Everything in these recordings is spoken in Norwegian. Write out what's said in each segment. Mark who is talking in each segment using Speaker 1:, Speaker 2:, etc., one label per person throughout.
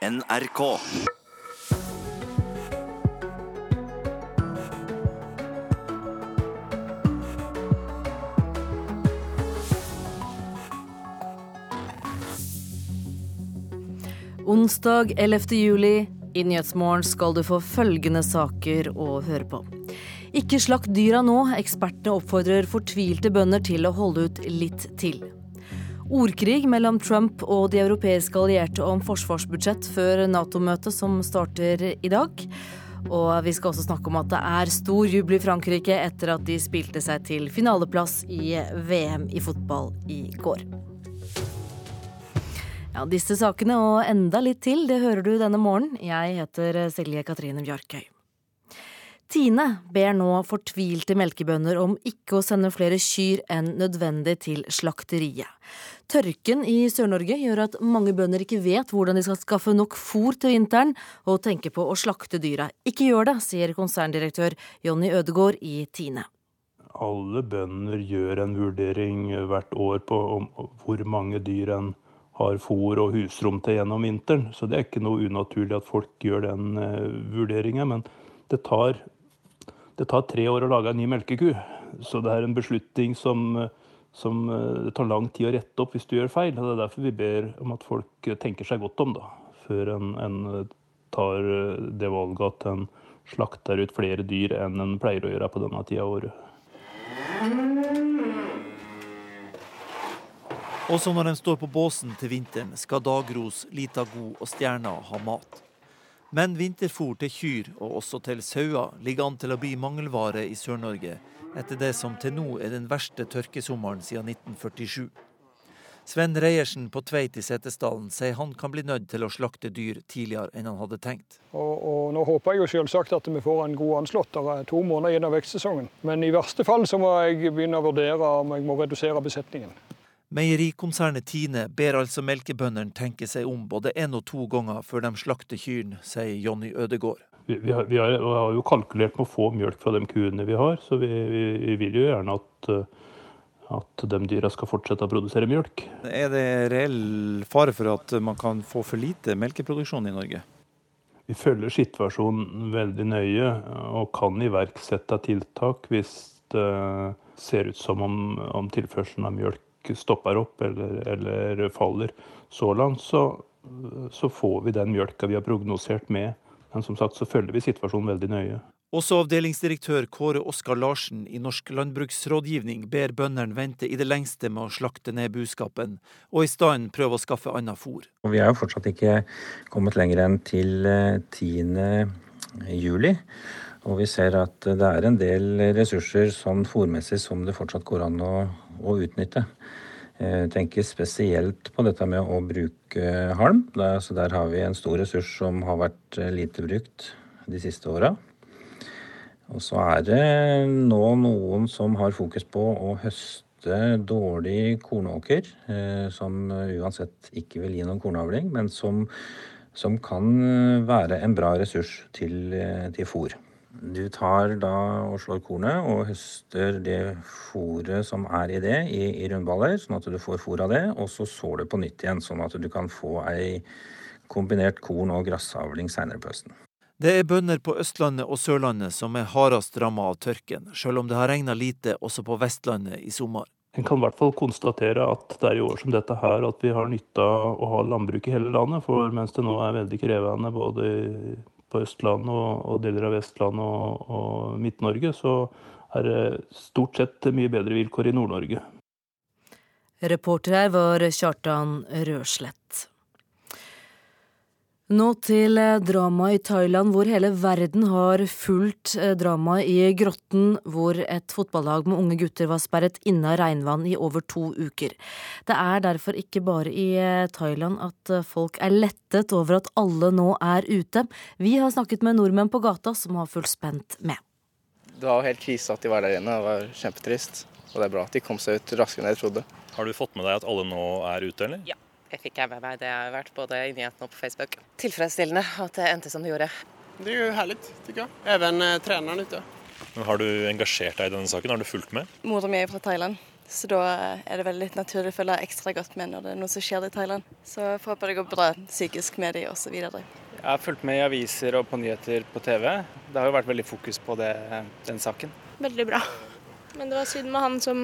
Speaker 1: NRK.
Speaker 2: Onsdag 11. juli. I Nyhetsmorgen skal du få følgende saker å høre på. Ikke slakt dyra nå. Ekspertene oppfordrer fortvilte bønder til å holde ut litt til. Ordkrig mellom Trump og de europeiske allierte om forsvarsbudsjett før Nato-møtet som starter i dag. Og vi skal også snakke om at det er stor jubel i Frankrike etter at de spilte seg til finaleplass i VM i fotball i går. Ja, Disse sakene og enda litt til, det hører du denne morgenen. Jeg heter Silje Katrine Bjarkøy. Tine ber nå fortvilte melkebønder om ikke å sende flere kyr enn nødvendig til slakteriet. Tørken i Sør-Norge gjør at mange bønder ikke vet hvordan de skal skaffe nok fôr til vinteren, og tenker på å slakte dyra. Ikke gjør det, sier konserndirektør Jonny Ødegård i Tine.
Speaker 3: Alle bønder gjør en vurdering hvert år på hvor mange dyr en har fôr og husrom til gjennom vinteren. Så det er ikke noe unaturlig at folk gjør den uh, vurderingen. Men det tar, det tar, tre år å lage en ny melkeku. Så det er en beslutning som, som uh, det tar lang tid å rette opp hvis du gjør feil. Det er derfor vi ber om at folk tenker seg godt om da, før en, en tar det valget at en slakter ut flere dyr enn en pleier å gjøre på denne tida av året.
Speaker 4: Også når de står på båsen til vinteren, skal Dagros, Lita God og Stjerna ha mat. Men vinterfôr til kyr, og også til sauer, ligger an til å bli mangelvare i Sør-Norge, etter det som til nå er den verste tørkesommeren siden 1947. Sven Reiersen på Tveit i Setesdalen sier han kan bli nødt til å slakte dyr tidligere enn han hadde tenkt.
Speaker 5: Og, og Nå håper jeg jo selvsagt at vi får en god anslått. Det er to måneder av vekstsesongen. Men i verste fall så må jeg begynne å vurdere om jeg må redusere besetningen.
Speaker 4: Meierikonsernet Tine ber altså melkebøndene tenke seg om både én og to ganger før de slakter kyrne, sier Jonny Ødegård.
Speaker 3: Vi, vi, har, vi, har, jo kalkulert med å få mjølk fra de kuene vi har, så vi, vi vil jo gjerne at, at de dyra skal fortsette å produsere mjølk.
Speaker 4: Er det reell fare for at man kan få for lite melkeproduksjon i Norge?
Speaker 3: Vi følger situasjonen veldig nøye og kan iverksette tiltak hvis det ser ut som om, om tilførselen av mjølk stopper opp eller, eller faller. Så langt så, så, får vi den mjølka vi har prognosert med. Men som sagt så følger vi situasjonen veldig nøye.
Speaker 4: Også avdelingsdirektør Kåre Oskar Larsen i Norsk landbruksrådgivning ber bøndene vente i det lengste med å slakte ned buskapen, og i stedet prøve å skaffe annet fôr.
Speaker 6: Vi er jo fortsatt ikke kommet lenger enn til 10. Eh, juli. Og vi ser at det er en del ressurser sånn fòrmessig som det fortsatt går an å, å utnytte. Jeg tenker spesielt på dette med å bruke halm. Der, så der har vi en stor ressurs som har vært eh, lite brukt de siste åra. Og så er det nå noen som har fokus på å høste dårlig kornåker, eh, som uansett ikke vil gi noen kornavling, men som, som kan være en bra ressurs til, eh, til fôr. Du tar da og slår kornet og høster det fôret som er i det, i, i rundballer, sånn at du får fôr av det. Og så sår du på nytt igjen, sånn at du kan få ei kombinert korn- og gressavling seinere på høsten.
Speaker 4: Det er bønder på Østlandet og Sørlandet som er hardest ramma av tørken, sjøl om det har regna lite også på Vestlandet i sommer.
Speaker 3: En kan i hvert fall konstatere at det er i år som dette her at vi har nytta å ha landbruk i hele landet. For mens det nå er veldig krevende både på Østlandet og, og deler av Vestlandet og, og Midt-Norge, så er det stort sett mye bedre vilkår i Nord-Norge.
Speaker 2: Reporter her var Kjartan Røslett. Nå til eh, dramaet i Thailand, hvor hele verden har fulgt eh, dramaet i grotten hvor et fotballag med unge gutter var sperret inne av regnvann i over to uker. Det er derfor ikke bare i eh, Thailand at folk er lettet over at alle nå er ute. Vi har snakket med nordmenn på gata som har fulgt spent med.
Speaker 7: Det var helt krise at de var der inne, det var kjempetrist. Og det er bra at de kom seg ut raskere enn jeg trodde.
Speaker 8: Har du fått med deg at alle nå er ute, eller?
Speaker 9: Ja. Det fikk jeg med meg. Det har vært både i nyhetene og på Facebook. Tilfredsstillende at det endte som det gjorde.
Speaker 10: Det er jo herlig, syns jeg. Even eh, treneren ute.
Speaker 8: Men har du engasjert deg i denne saken? Har du fulgt med?
Speaker 9: Mora mi er fra Thailand,
Speaker 1: Så da er det veldig litt naturlig å følge ekstra godt med når det er noe som skjer i Thailand. Så jeg får håpe det går bra psykisk med de osv.
Speaker 11: Jeg har fulgt med i aviser og på nyheter på TV. Det har jo vært veldig fokus på det, den saken.
Speaker 12: Veldig bra. Men det var synd med han som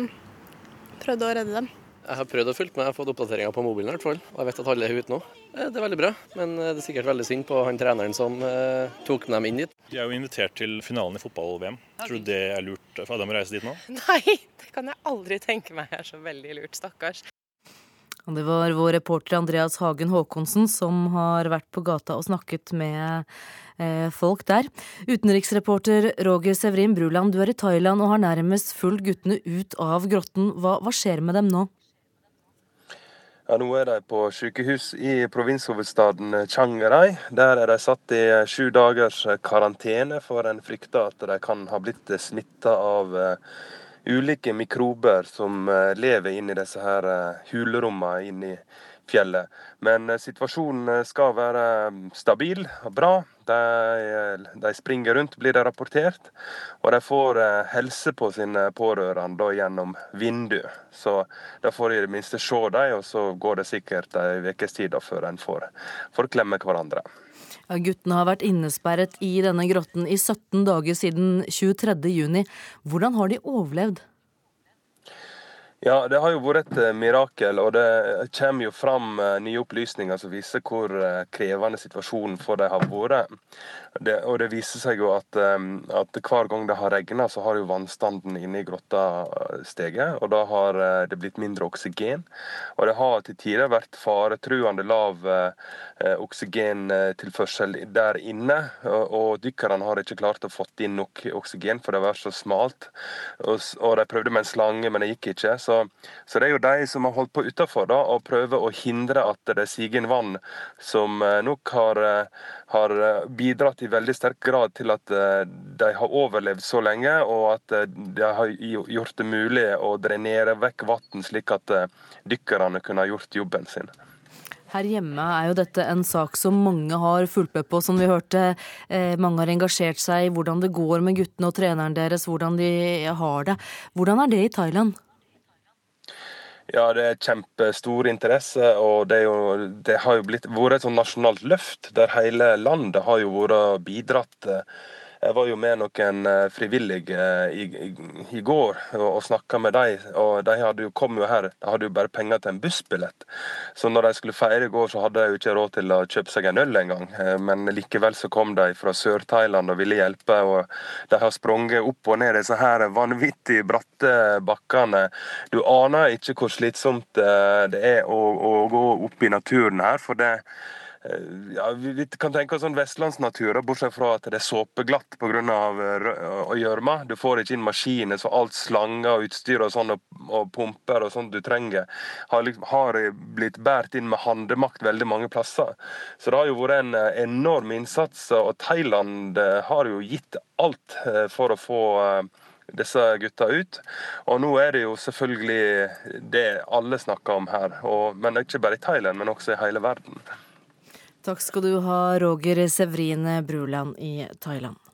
Speaker 12: prøvde å redde dem.
Speaker 13: Jeg har prøvd å følge med, jeg har fått oppdateringer på mobilen i hvert fall. Og jeg vet at alle er ute nå. Eh, det er veldig bra, men eh, det er sikkert veldig synd på han treneren som eh, tok dem inn dit.
Speaker 8: De er jo invitert til finalen i fotball-VM. Tror du det er lurt for dem å reise dit nå?
Speaker 9: Nei, det kan jeg aldri tenke meg er så veldig lurt, stakkars.
Speaker 2: Det var vår reporter Andreas Hagen Haakonsen som har vært på gata og snakket med eh, folk der. Utenriksreporter Roger Severin Bruland, du er i Thailand og har nærmest fulgt guttene ut av grotten. Hva, hva skjer med dem nå?
Speaker 14: Ja, Nå er de på sykehus i provinshovedstaden Changarai. Der er de satt i sju dagers karantene, for en frykter at de kan ha blitt smitta av eh, ulike mikrober som lever lever inni disse her eh, hulrommene inni fjellet. Men situasjonen skal være stabil og bra. De, de, springer rundt, blir det rapportert. Og de får helse på sine pårørende gjennom vinduet. Så da får de i det minste se dem, og så går det sikkert en ukes tid før en får, får klemme hverandre.
Speaker 2: Ja, guttene har vært innesperret i denne grotten i 17 dager siden 23.6. Hvordan har de overlevd?
Speaker 14: Ja, det har jo vært et mirakel, og det kommer jo fram nye opplysninger som viser hvor krevende situasjonen for dem har vært. Det, og det viser seg jo at, at hver gang det har regna, så har jo vannstanden inne i grotta steget. Og da har det blitt mindre oksygen. Og det har til tider vært faretruende lav oksygentilførsel der inne. Og, og dykkerne har ikke klart å fått inn nok oksygen, for det vært så smalt. Og, og de prøvde med en slange, men det gikk ikke. Så, så det er jo de som har holdt på utafor og prøver å hindre at det siger inn vann, som nok har, har bidratt i veldig sterk grad til at de har overlevd så lenge, og at de har gjort det mulig å drenere vekk vann, slik at dykkerne kunne ha gjort jobben sin.
Speaker 2: Her hjemme er jo dette en sak som mange har fulgt med på, som vi hørte. mange har engasjert seg i hvordan det går med guttene og treneren deres, hvordan de har det. Hvordan er det i Thailand?
Speaker 14: Ja, det er kjempestor interesse, og det, jo, det har jo blitt, vært et sånn nasjonalt løft der hele landet har jo vært bidratt. Jeg var jo med noen frivillige i, i, i går og, og snakka med dem. og De hadde jo, kom jo her, de hadde jo bare penger til en bussbillett. Så når de skulle feire i går, så hadde de jo ikke råd til å kjøpe seg en øl engang. Men likevel så kom de fra Sør-Thailand og ville hjelpe. og De har sprunget opp og ned disse her vanvittig bratte bakkene. Du aner ikke hvor slitsomt det er å, å gå opp i naturen her. for det ja, vi kan tenke oss sånn vestlandsnatur, bortsett fra at det er såpeglatt pga. gjørma. Du får ikke inn maskiner, så alt slanger og utstyr og sånn, og, og pumper og sånt du trenger, har, liksom, har blitt båret inn med handemakt veldig mange plasser. Så det har jo vært en enorm innsats, og Thailand har jo gitt alt for å få disse gutta ut. Og nå er det jo selvfølgelig det alle snakker om her, og, men ikke bare i Thailand, men også i hele verden.
Speaker 2: Takk skal du ha, Roger Severine Bruland i Thailand.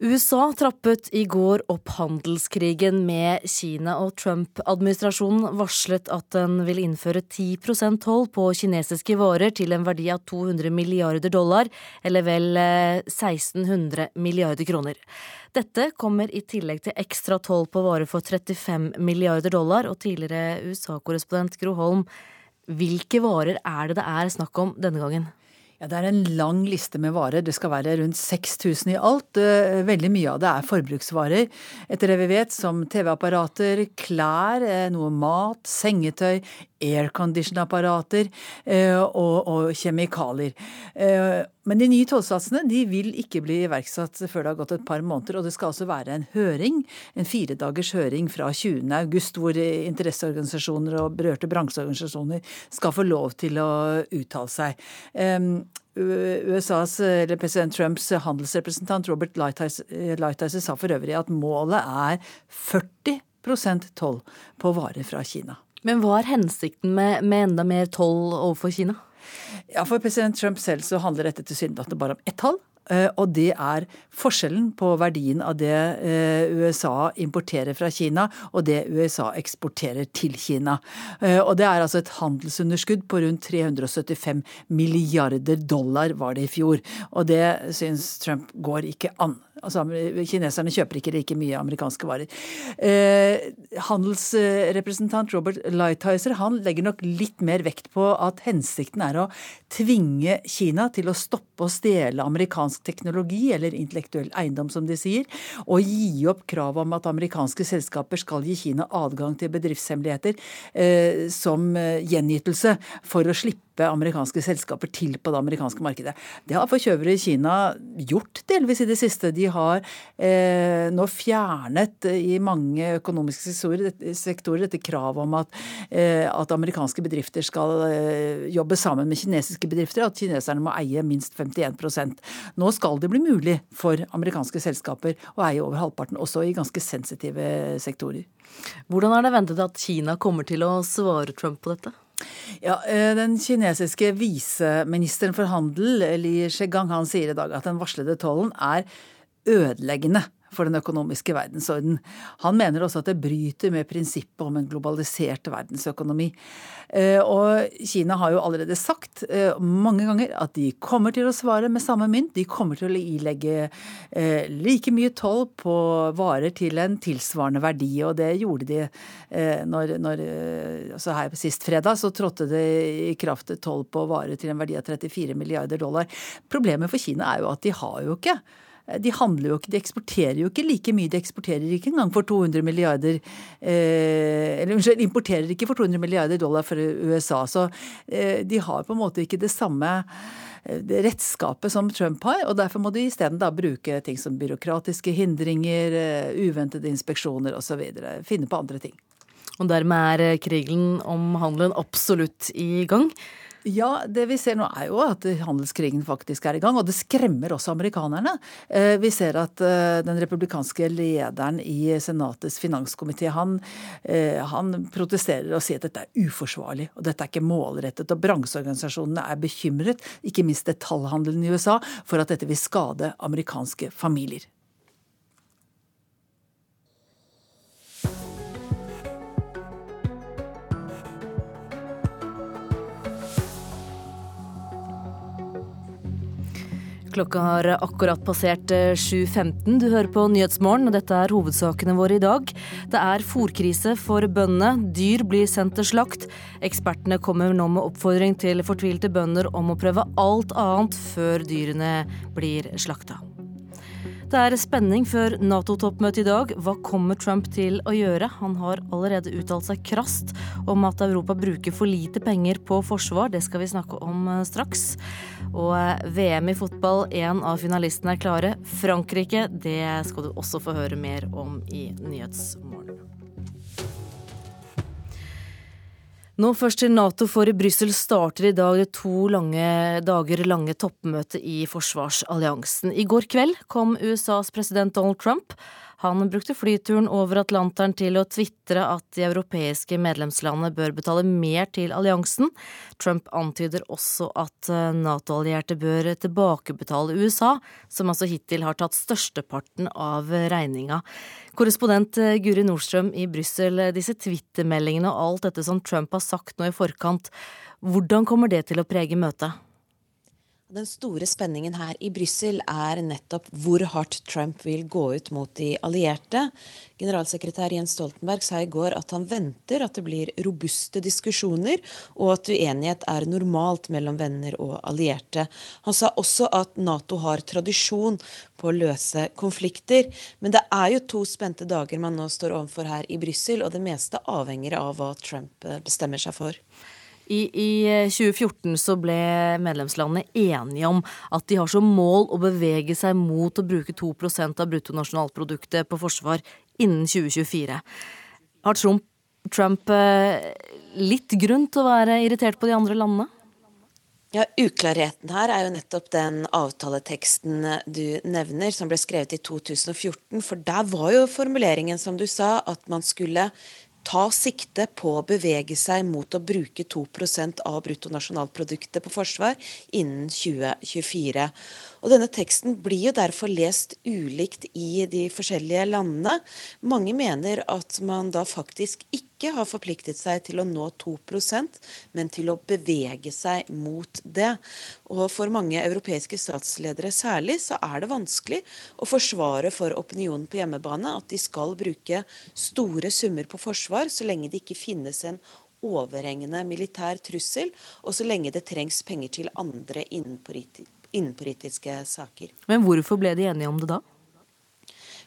Speaker 2: USA trappet i går opp handelskrigen med Kina, og Trump-administrasjonen varslet at den vil innføre 10% toll på kinesiske varer til en verdi av 200 milliarder dollar, eller vel 1600 milliarder kroner. Dette kommer i tillegg til ekstra toll på varer for 35 milliarder dollar, og tidligere USA-korrespondent Gro Holm, hvilke varer er det det er snakk om denne gangen?
Speaker 15: Ja, Det er en lang liste med varer. Det skal være rundt 6000 i alt. Veldig mye av det er forbruksvarer, etter det vi vet, som TV-apparater, klær, noe mat, sengetøy, aircondition-apparater og, og, kjemikalier. Men de nye tollsatsene de vil ikke bli iverksatt før det har gått et par måneder. Og det skal altså være en høring, en firedagers høring fra 20. august, hvor interesseorganisasjoner og berørte bransjeorganisasjoner skal få lov til å uttale seg. USAs, eller president Trumps handelsrepresentant Robert Lighthizer sa for øvrig at målet er 40% toll på varer fra Kina.
Speaker 2: Men hva er hensikten med, med enda mer toll overfor Kina?
Speaker 15: Ja, For president Trump selv så handler dette tilsynelatende bare om ett tall. Eh, og det er forskjellen på verdien av det eh, USA importerer fra Kina, og det USA eksporterer til Kina. Eh, og det er altså et handelsunderskudd på rundt 375 milliarder dollar var det i fjor. Og det syns Trump går ikke an. Altså, kineserne kjøper ikke like mye amerikanske varer. Handelsrepresentant Robert Lighthizer han legger nok litt mer vekt på at hensikten er å tvinge Kina til å stoppe å stjele amerikansk teknologi, eller intellektuell eiendom, som de sier, og gi opp kravet om at amerikanske selskaper skal gi Kina adgang til bedriftshemmeligheter eh, som eh, gjenytelse for å slippe amerikanske selskaper til på det amerikanske markedet. Det har forkjøpere i Kina gjort delvis i det siste. De har eh, nå fjernet i mange økonomiske sektorer dette kravet om at, eh, at amerikanske bedrifter skal eh, jobbe sammen med kinesiske bedrifter, at kineserne må eie minst 51% Nå skal det bli mulig for amerikanske selskaper å eie over halvparten, også i ganske sensitive sektorer.
Speaker 2: Hvordan er det ventet at Kina kommer til å svare Trump på dette?
Speaker 15: Ja, eh, Den kinesiske viseministeren for handel, Li Shegang, han sier i dag at den varslede tollen er ødeleggende for den økonomiske verdensorden. Han mener også at det bryter med prinsippet om en globalisert verdensøkonomi. Eh, og Kina har jo allerede sagt eh, mange ganger at de kommer til å svare med samme mynt. De kommer til å ilegge eh, like mye toll på varer til en tilsvarende verdi. Og det gjorde de når, når altså her sist fredag så trådte det i kraft toll på varer til en verdi av 34 milliarder dollar. Problemet for Kina er jo at de har jo ikke de handler jo ikke, de eksporterer jo ikke like mye. De eksporterer ikke engang for 200 milliarder eh, Eller unnskyld, importerer ikke for 200 milliarder dollar for USA. Så eh, de har på en måte ikke det samme eh, det redskapet som Trump har, og derfor må de isteden bruke ting som byråkratiske hindringer, eh, uventede inspeksjoner osv. Finne på andre ting.
Speaker 2: Og dermed er krigen om handelen absolutt i gang.
Speaker 15: Ja, det vi ser nå er jo at handelskrigen faktisk er i gang, og det skremmer også amerikanerne. Eh, vi ser at eh, den republikanske lederen i Senatets finanskomité, han, eh, han protesterer og sier at dette er uforsvarlig, og dette er ikke målrettet. Og bransjeorganisasjonene er bekymret, ikke minst detaljhandelen i USA, for at dette vil skade amerikanske familier.
Speaker 2: Klokka har akkurat passert 7.15. Eh, du hører på Nyhetsmorgen, og dette er hovedsakene våre i dag. Det er fòrkrise for bøndene. Dyr blir sendt til slakt. Ekspertene kommer nå med oppfordring til fortvilte bønder om å prøve alt annet før dyrene blir slakta. Det er spenning før Nato-toppmøtet i dag. Hva kommer Trump til å gjøre? Han har allerede uttalt seg krast om at Europa bruker for lite penger på forsvar. Det skal vi snakke om eh, straks. Og eh, VM i fotball, én av finalistene er klare. Frankrike, det skal du også få høre mer om i Nyhetsmorgen. Nå først til Nato, for i Brussel starter i dag det to lange dager lange toppmøtet i forsvarsalliansen. I går kveld kom USAs president Donald Trump. Han brukte flyturen over Atlanteren til å tvitre at de europeiske medlemslandene bør betale mer til alliansen. Trump antyder også at eh, Nato-allierte bør tilbakebetale USA, som altså hittil har tatt størsteparten av regninga. Korrespondent eh, Guri Nordstrøm i Brussel, eh, disse Twitter-meldingene og alt dette som Trump har sagt nå i forkant, hvordan kommer det til å prege møtet?
Speaker 16: Den store spenningen her i Brussel er nettopp hvor hardt Trump vil gå ut mot de allierte. Generalsekretær Jens Stoltenberg sa i går at han venter at det blir robuste diskusjoner, og at uenighet er normalt mellom venner og allierte. Han sa også at Nato har tradisjon på å løse konflikter. Men det er jo to spente dager man nå står overfor her i Brussel, og det meste avhenger av hva Trump bestemmer seg for.
Speaker 2: I, I, 2014 så ble medlemslandene enige om at de har som mål å bevege seg mot å bruke 2% av bruttonasjonalproduktet på forsvar innen 2024. Har Trump, Trump eh, litt grunn til å være irritert på de andre landene?
Speaker 16: Ja, Uklarheten her er jo nettopp den avtaleteksten du nevner, som ble skrevet i 2014. For der var jo formuleringen, som du sa, at man skulle ta sikte på å bevege seg mot å bruke 2% av bruttonasjonalproduktet på forsvar innen 2024. Og Denne teksten blir jo derfor lest ulikt i de forskjellige landene. Mange mener at man da faktisk ikke har forpliktet seg til å nå 2% men til å bevege seg mot det. Og For mange europeiske statsledere særlig så er det vanskelig å forsvare for opinionen på hjemmebane at de skal bruke store summer på forsvar så lenge det ikke finnes en overhengende militær trussel, og så lenge det trengs penger til andre innenpolitiske saker.
Speaker 2: Men hvorfor ble de enige om det da?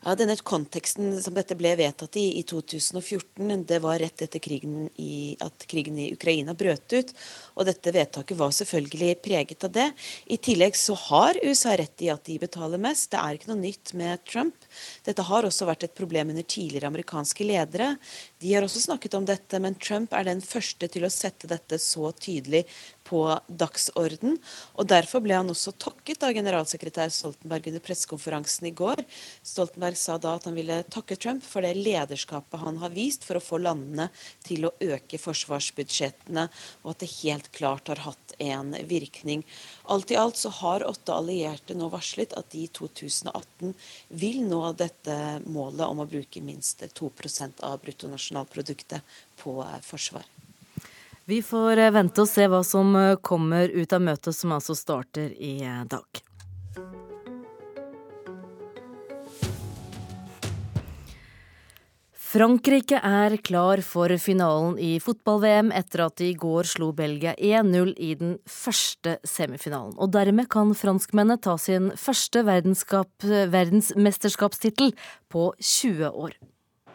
Speaker 16: Ja, denne konteksten som dette ble vedtatt i i 2014, det var rett etter krigen i, at krigen i Ukraina brøt ut. Og dette vedtaket var selvfølgelig preget av det. I tillegg så har USA rett i at de betaler mest. Det er ikke noe nytt med Trump. Dette har også vært et problem under tidligere amerikanske ledere. De har også snakket om dette, men Trump er den første til å sette dette så tydelig på dagsorden. og Derfor ble han også takket av generalsekretær Stoltenberg under pressekonferansen i går. Stoltenberg sa da at han ville takke Trump for det lederskapet han har vist for å få landene til å øke forsvarsbudsjettene, og at det helt klart har hatt en virkning. Alt i alt så har åtte allierte nå varslet at de i 2018 vil nå dette målet om å bruke minst 2% av bruttonasjonalproduktet på forsvar.
Speaker 2: Vi får eh, vente og se hva som eh, kommer ut av møtet, som altså starter i eh, dag. Frankrike er klar for finalen i fotball-VM etter at de i går slo Belgia 1-0 i den første semifinalen. Og dermed kan franskmennene ta sin første verdensmesterskapstittel på 20 år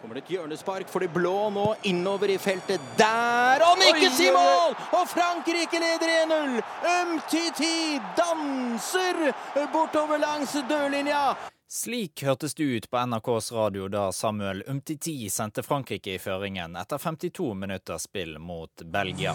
Speaker 17: kommer det et hjørnespark for de blå nå innover i feltet. Der! Og nikkes i mål! Og Frankrike leder 1-0! Umtiti danser bortover langs dørlinja.
Speaker 18: Slik hørtes det ut på NRKs radio da Samuel Umtiti sendte Frankrike i føringen etter 52 minutters spill mot Belgia.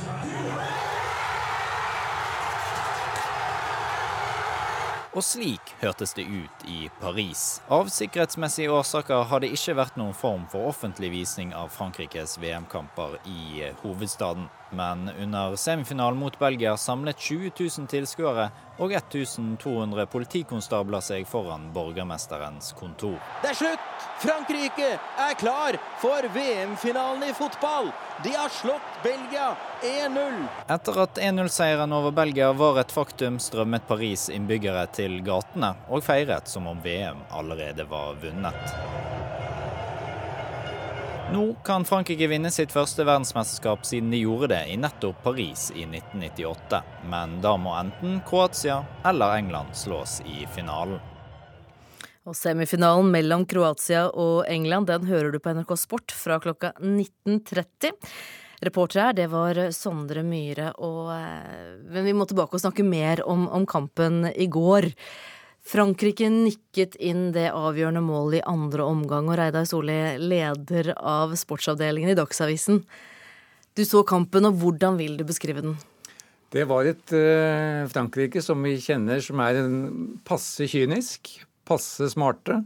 Speaker 18: Og slik hørtes det ut i Paris. Av sikkerhetsmessige årsaker har det ikke vært noen form for offentlig visning av Frankrikes VM-kamper i hovedstaden. Men under semifinalen mot Belgia samlet 20 000 tilskuere og 1200 politikonstabler seg foran borgermesterens kontor.
Speaker 17: Det er slutt! Frankrike er klar for VM-finalen i fotball! De har slått Belgia 1-0.
Speaker 18: Etter at 1-0-seieren over Belgia var et faktum, strømmet Paris innbyggere til gatene og feiret som om VM allerede var vunnet. Nå kan Frankrike vinne sitt første verdensmesterskap siden de gjorde det i nettopp Paris i 1998. Men da må enten Kroatia eller England slås i finalen.
Speaker 2: Og Semifinalen mellom Kroatia og England den hører du på NRK Sport fra klokka 19.30. Reportere her, det var Sondre Myhre. Og, eh, men vi må tilbake og snakke mer om, om kampen i går. Frankrike nikket inn det avgjørende målet i andre omgang, og Reidar Solli, leder av sportsavdelingen i Dagsavisen. Du så kampen, og hvordan vil du beskrive den?
Speaker 19: Det var et uh, Frankrike som vi kjenner som er en passe kynisk, passe smarte,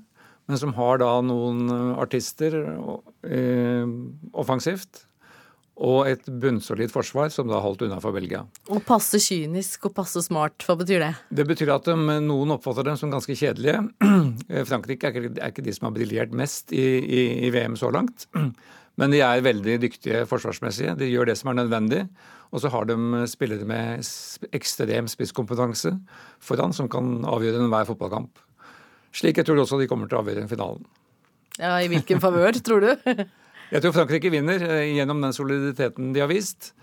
Speaker 19: men som har da noen artister uh, offensivt og et bunnsolid forsvar som da holdt unna for Belgia.
Speaker 2: Og passe kynisk og passe smart, hva betyr det?
Speaker 19: Det betyr at de, noen oppfatter dem som ganske kjedelige. Frankrike er ikke, er ikke, de som har briljert mest i, i, i, VM så langt. Men de er veldig dyktige forsvarsmessige. De gjør det som er nødvendig. Og så har de spillere med ekstrem spisskompetanse foran som kan avgjøre enhver fotballkamp. Slik jeg tror også de kommer til å avgjøre finalen.
Speaker 2: Ja, I hvilken favør, tror du?
Speaker 19: Jeg tror Frankrike vinner eh, gjennom den soliditeten de har vist.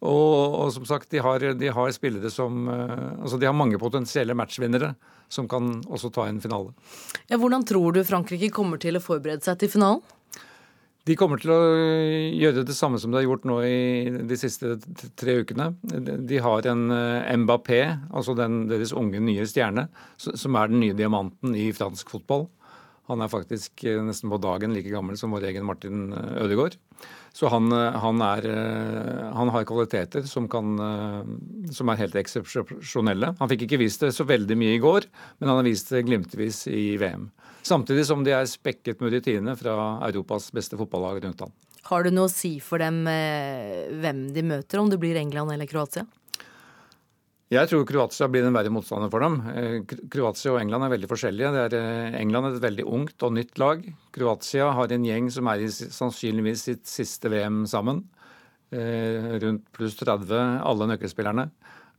Speaker 19: Og, og som sagt, de har, de har, spillere som eh, Altså de har mange potensielle matchvinnere som kan også ta en finale.
Speaker 2: Ja, hvordan tror du Frankrike kommer til å forberede seg til finalen?
Speaker 19: De kommer til å gjøre det samme som de har gjort nå i de siste tre ukene. De har en eh, Mbappé, altså den, deres unge, nye stjerne, som er den nye diamanten i fransk fotball. Han er faktisk eh, nesten på dagen like gammel som vår egen Martin eh, Ødegaard. Så han, eh, han, er, han har kvaliteter som, kan, som, er helt eksepsjonelle. Han fikk ikke vist det så veldig mye i går, men han har vist det glimtvis i VM. Samtidig som de er spekket med rutine fra Europas beste fotballag rundt han.
Speaker 2: Har du noe å si for dem hvem de møter, om det blir England eller Kroatia?
Speaker 19: Jeg tror Kroatia blir en verre motstander for dem. Kroatia og England er veldig forskjellige. Er England er et veldig ungt og nytt lag. Kroatia har en gjeng som er i sannsynligvis sitt siste VM sammen. Rundt pluss 30, alle nøkkelspillerne.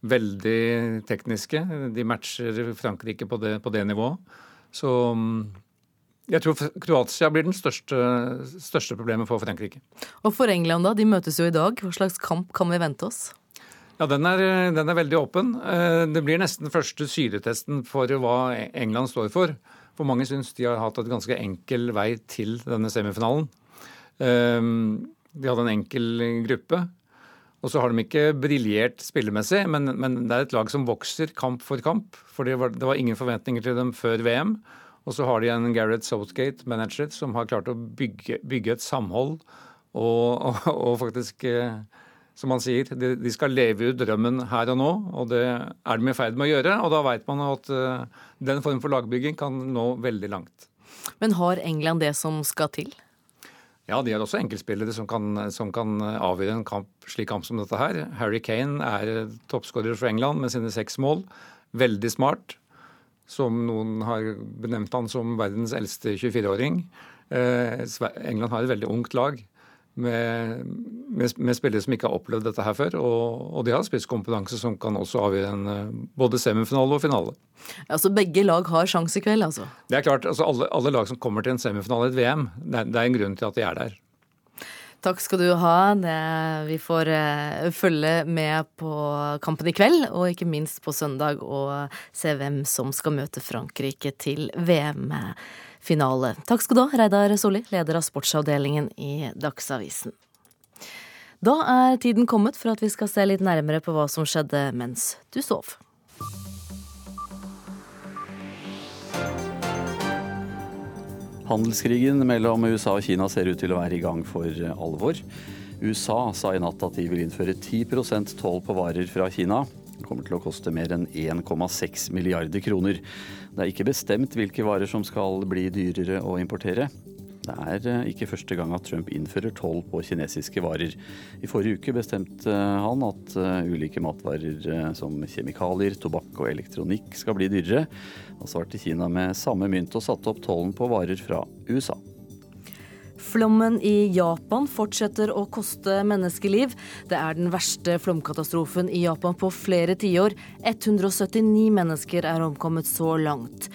Speaker 19: Veldig tekniske. De matcher Frankrike på det, på det nivået. Så mm, jeg tror Kroatia blir den største, største, problemet for Frankrike.
Speaker 2: Og for England, da? De møtes jo i dag. Hva slags kamp kan vi vente oss?
Speaker 19: Ja, den er, den er veldig åpen. Eh, det blir nesten første syretesten for hva England står for. For mange syns de har hatt et ganske enkel vei til denne semifinalen. Eh, de hadde en enkel gruppe. Og så har de ikke briljert spillemessig, men, men, det er et lag som vokser kamp for kamp. For det var, det var ingen forventninger til dem før VM. Og så har de en Gareth Southgate-manager som har klart å bygge, bygge et samhold og, og, og faktisk, eh, som han sier, de, skal leve ut drømmen her og nå. Og det er de i ferd med å gjøre. Og da veit man at uh, den form for lagbygging kan nå veldig langt.
Speaker 2: Men har England det som skal til?
Speaker 19: Ja, de har også enkeltspillere som kan, som kan avgjøre en kamp, slik kamp som dette her. Harry Kane er toppskårer for England med sine seks mål. Veldig smart som noen har benevnt han som verdens eldste 24-åring. Eh, England har et veldig ungt lag med, med, med, spillere som ikke har opplevd dette her før. Og, og de har spisskompetanse som kan også avgjøre en eh, både semifinale og finale.
Speaker 2: Ja, Så Begge lag har sjanse i kveld, altså?
Speaker 19: Det er klart. altså alle, alle, lag som kommer til en semifinale i et VM, det er, det er en grunn til at de er der.
Speaker 2: Takk skal du ha. vi får uh, følge med på kampen i kveld, og ikke minst på søndag, og se hvem som skal møte Frankrike til VM-finale. Takk skal du ha, Reidar Solli, leder av sportsavdelingen i Dagsavisen. Da er tiden kommet for at vi skal se litt nærmere på hva som skjedde mens du sov.
Speaker 20: Handelskrigen mellom USA og Kina ser ut til å være i gang for alvor. USA sa i natt at de vil innføre 10 toll på varer fra Kina. Det kommer til å koste mer enn 1,6 milliarder kroner. Det er ikke bestemt hvilke varer som skal bli dyrere å importere. Det er eh, ikke første gang at Trump innfører toll på kinesiske varer. I forrige uke bestemte han at eh, ulike matvarer eh, som kjemikalier, tobakk og elektronikk skal bli dyrere. Han svarte Kina med samme mynt og satte opp tollen på varer fra USA.
Speaker 2: Flommen i Japan fortsetter å koste menneskeliv. Det er den verste flomkatastrofen i Japan på flere tiår. 179 mennesker er omkommet så langt.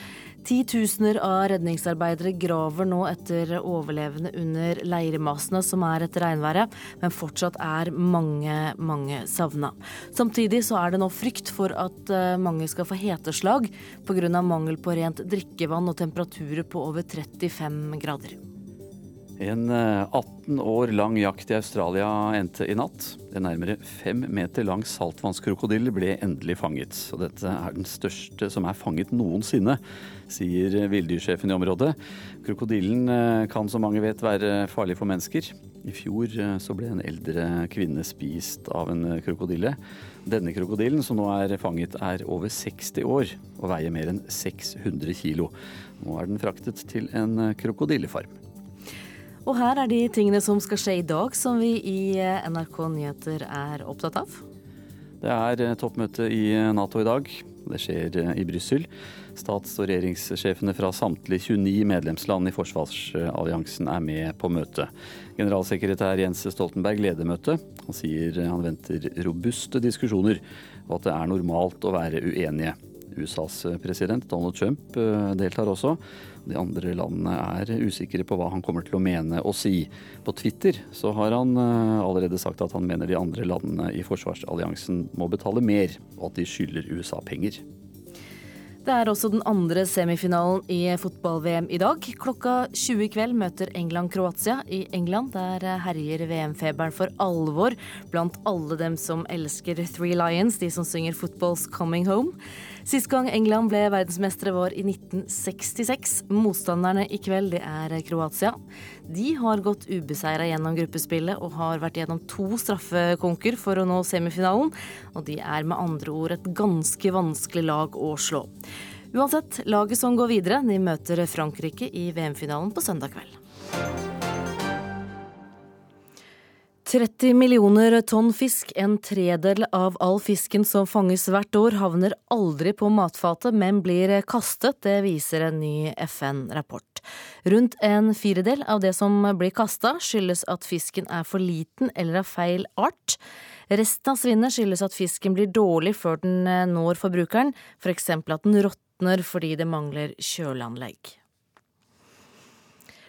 Speaker 2: Titusener av redningsarbeidere graver nå etter overlevende under leirmasene som er etter regnværet, men fortsatt er mange, mange savna. Samtidig så er det nå frykt for at eh, mange skal få heteslag pga. mangel på rent drikkevann og temperaturer på over 35 grader.
Speaker 20: En 18 eh, år lang jakt i Australia endte i natt. En nærmere fem meter lang saltvannskrokodille ble endelig fanget. Og dette er den største som er fanget noensinne, sier villdyrsjefen i området. Krokodillen eh, kan som mange vet være farlig for mennesker. I fjor eh, så ble en eldre kvinne spist av en krokodille. Denne krokodillen som nå er fanget er over 60 år og veier mer enn 600 kilo. Nå er den fraktet til en krokodillefarm.
Speaker 2: Og her er de tingene som skal skje i dag, som vi i eh, NRK Nyheter er opptatt av.
Speaker 20: Det er eh, toppmøte i eh, Nato i dag. Det skjer i Brussel. Stats- og regjeringssjefene fra samtlige 29 medlemsland i forsvarsalliansen er med på møtet. Generalsekretær Jens Stoltenberg leder møtet. Han sier han venter robuste diskusjoner, og at det er normalt å være uenige. USAs president Donald Trump deltar også. De andre landene er usikre på hva han kommer til å mene og si. På Twitter så har han eh, allerede sagt at han mener de andre landene i forsvarsalliansen må betale mer, og at de skylder USA penger.
Speaker 2: Det er også den andre semifinalen i fotball-VM i dag. Klokka 20 i kveld møter England Kroatia i England. Der herjer VM-feberen for alvor blant alle dem som elsker Three Lions, de som synger 'Football's Coming Home'. Sist gang England ble verdensmestere var i 1966. Motstanderne i kveld det er Kroatia. De har gått ubeseira gjennom gruppespillet og har vært gjennom to straffekonker for å nå semifinalen. Og de er med andre ord et ganske vanskelig lag å slå. Uansett, laget som går videre, de møter Frankrike i VM-finalen på søndag kveld. 30 millioner tonn fisk, en tredel av all fisken som fanges hvert år, havner aldri på matfatet, men blir kastet. Det viser en ny FN-rapport. Rundt en firedel av det som blir kasta, skyldes at fisken er for liten eller av feil art. Resten av svinnet skyldes at fisken blir dårlig før den når forbrukeren, f.eks. For at den råtner fordi det mangler kjøleanlegg.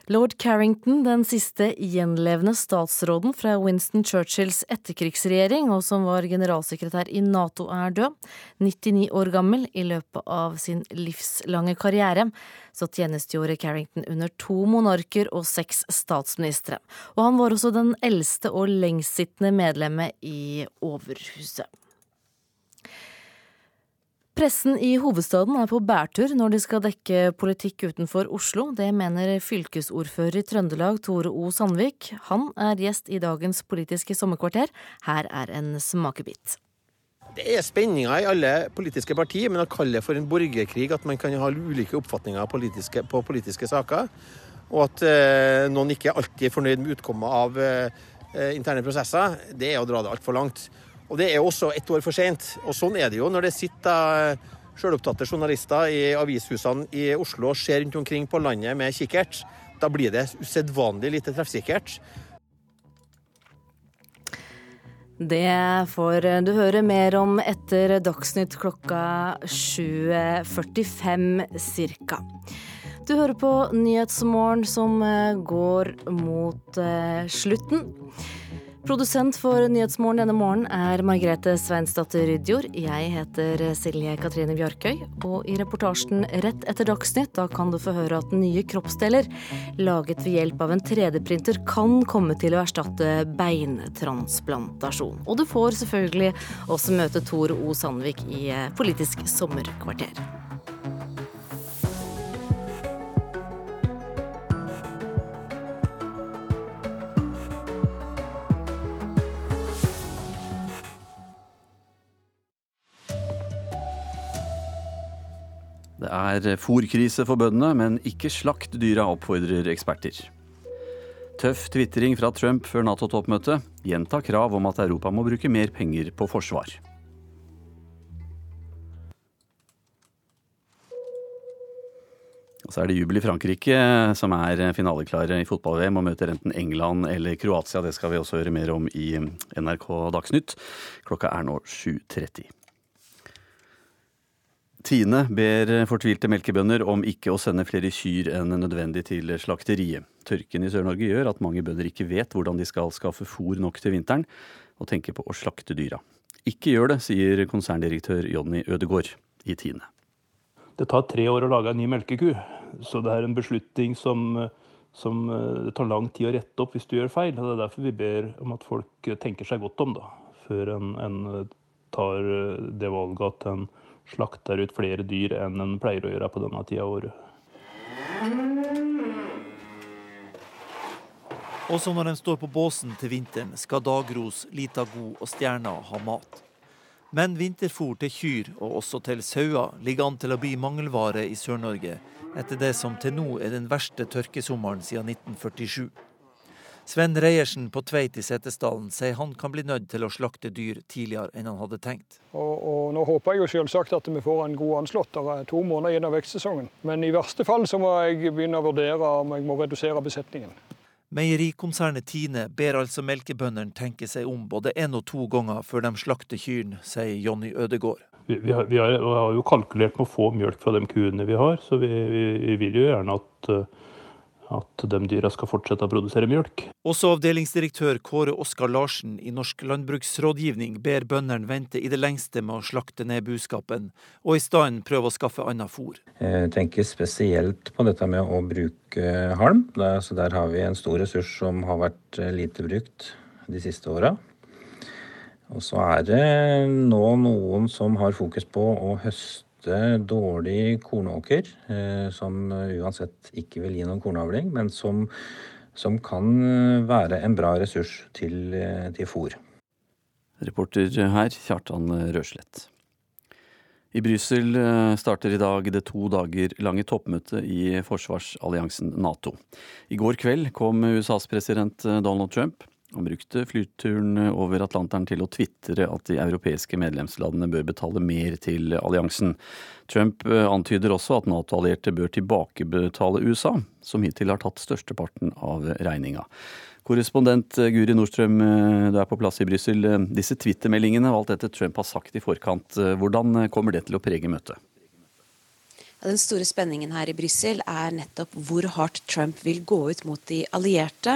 Speaker 2: Lord Carrington, den siste gjenlevende statsråden fra Winston Churchills etterkrigsregjering, og som var generalsekretær i Nato, er død. 99 år gammel. I løpet av sin livslange karriere så tjenestegjorde Carrington under to monarker og seks statsministre. Og han var også den eldste og lengstsittende medlemmet i Overhuset. Pressen i hovedstaden er på bærtur når de skal dekke politikk utenfor Oslo. Det mener fylkesordfører i Trøndelag Tore O. Sandvik. Han er gjest i dagens Politiske sommerkvarter. Her er en smakebit.
Speaker 17: Det er spenninger i alle politiske partier, men å kalle det for en borgerkrig, at man kan ha ulike oppfatninger politiske, på politiske saker, og at eh, noen ikke alltid er fornøyd med utkommet av eh, interne prosesser, det er å dra det altfor langt. Og det er også ett år for seint. Og sånn er det jo når det sitter eh, sjølopptatte journalister i avishusene i Oslo og ser rundt omkring på landet med kikkert. Da blir det usedvanlig lite treffsikkert.
Speaker 2: Det får du høre mer om etter Dagsnytt klokka 7.45 ca. Du hører på Nyhetsmorgen som eh, går mot eh, slutten. Produsent for Nyhetsmorgen denne morgenen er Margrethe Sveinsdatter Rydjord. Jeg heter Silje Katrine Bjarkøy, og i reportasjen Rett etter Dagsnytt da kan du få høre at nye kroppsdeler laget ved hjelp av en 3D-printer kan komme til å erstatte beintransplantasjon. Og du får selvfølgelig også møte Tor O. Sandvik i Politisk sommerkvarter.
Speaker 20: Er fòrkrise for bøndene, men ikke slakt dyra, oppfordrer eksperter. Tøff tvitring fra Trump før Nato-toppmøtet. Gjenta krav om at Europa må bruke mer penger på forsvar. Og så er det jubel i Frankrike, som er finaleklare i fotball-VM og møter enten England eller Kroatia. Det skal vi også høre mer om i NRK Dagsnytt. Klokka er nå 7.30. Tine ber fortvilte melkebønder om ikke å sende flere kyr enn nødvendig til slakteriet. Tørken i Sør-Norge gjør at mange bønder ikke vet hvordan de skal skaffe fôr nok til vinteren, og tenker på å slakte dyra. Ikke gjør det, sier konserndirektør Jonny Ødegård i Tine.
Speaker 3: Det tar tre år å lage en ny melkeku, så det er en beslutning som, som det tar lang tid å rette opp hvis du gjør feil. Det er derfor vi ber om at folk tenker seg godt om da, før en, en tar det valget at en slakter ut flere dyr enn en pleier å gjøre på denne tida av året.
Speaker 4: Også når en står på båsen til vinteren, skal dagros, lita god og stjerna ha mat. Men vinterfôr til kyr, og også til sauer, ligger an til å bli mangelvare i Sør-Norge, etter det som til nå er den verste tørkesommeren siden 1947. Sven Reiersen på Tveit i Setesdalen sier han kan bli nødt til å slakte dyr tidligere enn han hadde tenkt.
Speaker 5: Og, og Nå håper jeg jo selvsagt at vi får en god anslått. Det er to måneder igjen av vekstsesongen. Men i verste fall så må jeg begynne å vurdere om jeg må redusere besetningen.
Speaker 4: Meierikonsernet Tine ber altså melkebøndene tenke seg om både én og to ganger før de slakter kyrne, sier Jonny Ødegård.
Speaker 3: Vi, vi, har, vi, har, vi, har, jo kalkulert med å få mjølk fra de kuene vi har, så vi, vil jo gjerne at uh, at de dyra skal fortsette å produsere mjølk.
Speaker 4: Også avdelingsdirektør Kåre Oskar Larsen i Norsk landbruksrådgivning ber bøndene vente i det lengste med å slakte ned buskapen, og i stedet prøve å skaffe annet fôr.
Speaker 6: Jeg tenker spesielt på dette med å bruke halm. Der, der har vi en stor ressurs som har vært eh, lite brukt de siste åra. Og så er det nå noen som har fokus på å høste dårlig kornåker, eh, som uansett ikke vil gi noen kornavling, men som, som kan være en bra ressurs til, eh, til fôr.
Speaker 20: Reporter her, Kjartan Røslett. I Brussel eh, starter i dag det to dager lange toppmøtet i forsvarsalliansen Nato. I går kveld kom USAs president Donald Trump. Han brukte flyturen over Atlanteren til å tvitre at de europeiske medlemslandene bør betale mer til alliansen. Trump eh, antyder også at Nato-allierte bør tilbakebetale USA, som hittil har tatt størsteparten av regninga. Korrespondent eh, Guri Nordstrøm, eh, du er på plass i Brussel. Disse twittermeldingene og alt dette Trump har sagt i forkant, hvordan kommer det til å prege møtet?
Speaker 16: Den store spenningen her i Brussel er nettopp hvor hardt Trump vil gå ut mot de allierte.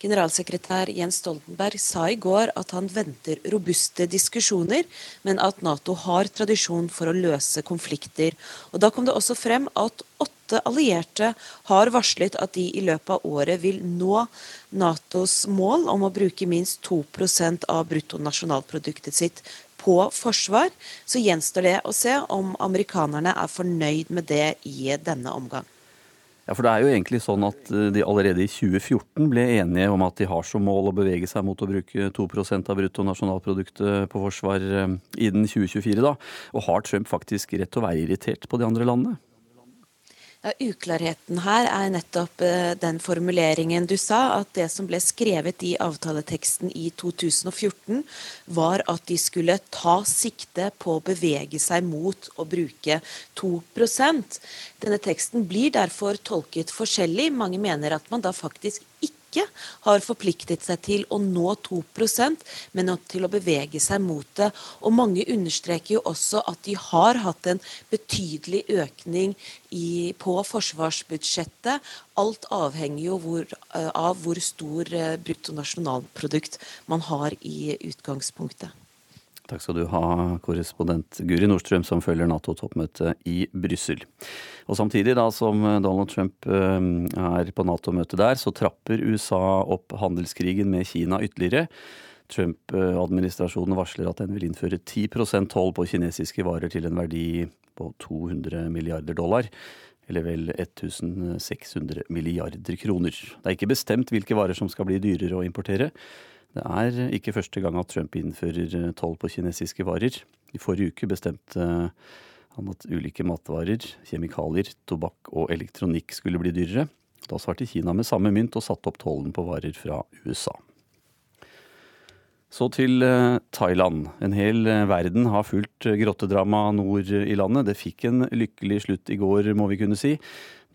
Speaker 16: Generalsekretær Jens Stoltenberg sa i går at han venter robuste diskusjoner, men at Nato har tradisjon for å løse konflikter. Og Da kom det også frem at åtte allierte har varslet at de i løpet av året vil nå Natos mål om å bruke minst 2% av bruttonasjonalproduktet sitt på forsvar, så gjenstår det å se om amerikanerne er fornøyd med det i denne omgang.
Speaker 20: Ja, for det er jo egentlig sånn at eh, de allerede i 2014 ble enige om at de har som mål å bevege seg mot å bruke 2% av bruttonasjonalproduktet på forsvar eh, innen 2024. da. Og har Trump faktisk rett til å være irritert på de andre landene?
Speaker 16: Ja, uklarheten her er nettopp eh, den formuleringen du sa, at det som ble skrevet i avtaleteksten i 2014, var at de skulle ta sikte på å bevege seg mot å bruke 2% Denne teksten blir derfor tolket forskjellig. Mange mener at man da faktisk ikke har forpliktet seg til å nå 2% men til å bevege seg mot det. Og mange understreker jo også at de har hatt en betydelig økning i, på forsvarsbudsjettet. Alt avhenger jo hvor, eh, av hvor stor eh, bruttonasjonalprodukt man har i utgangspunktet.
Speaker 20: Takk skal du ha, korrespondent Guri Nordstrøm, som følger Nato-toppmøtet i Brussel. Og samtidig da som Donald Trump eh, er på Nato-møtet der, så trapper USA opp handelskrigen med Kina ytterligere. Trump-administrasjonen varsler at den vil innføre 10% toll på kinesiske varer til en verdi på 200 milliarder dollar. Eller vel 1600 milliarder kroner. Det er ikke bestemt hvilke varer som skal bli dyrere å importere. Det er ikke første gang at Trump innfører eh, toll på kinesiske varer. I forrige uke bestemte eh, han at ulike matvarer, kjemikalier, tobakk og elektronikk skulle bli dyrere. Da svarte Kina med samme mynt og satte opp tollen på varer fra USA. Så til eh, Thailand. En hel verden har fulgt grottedramaet nord i landet. Det fikk en lykkelig slutt i går, må vi kunne si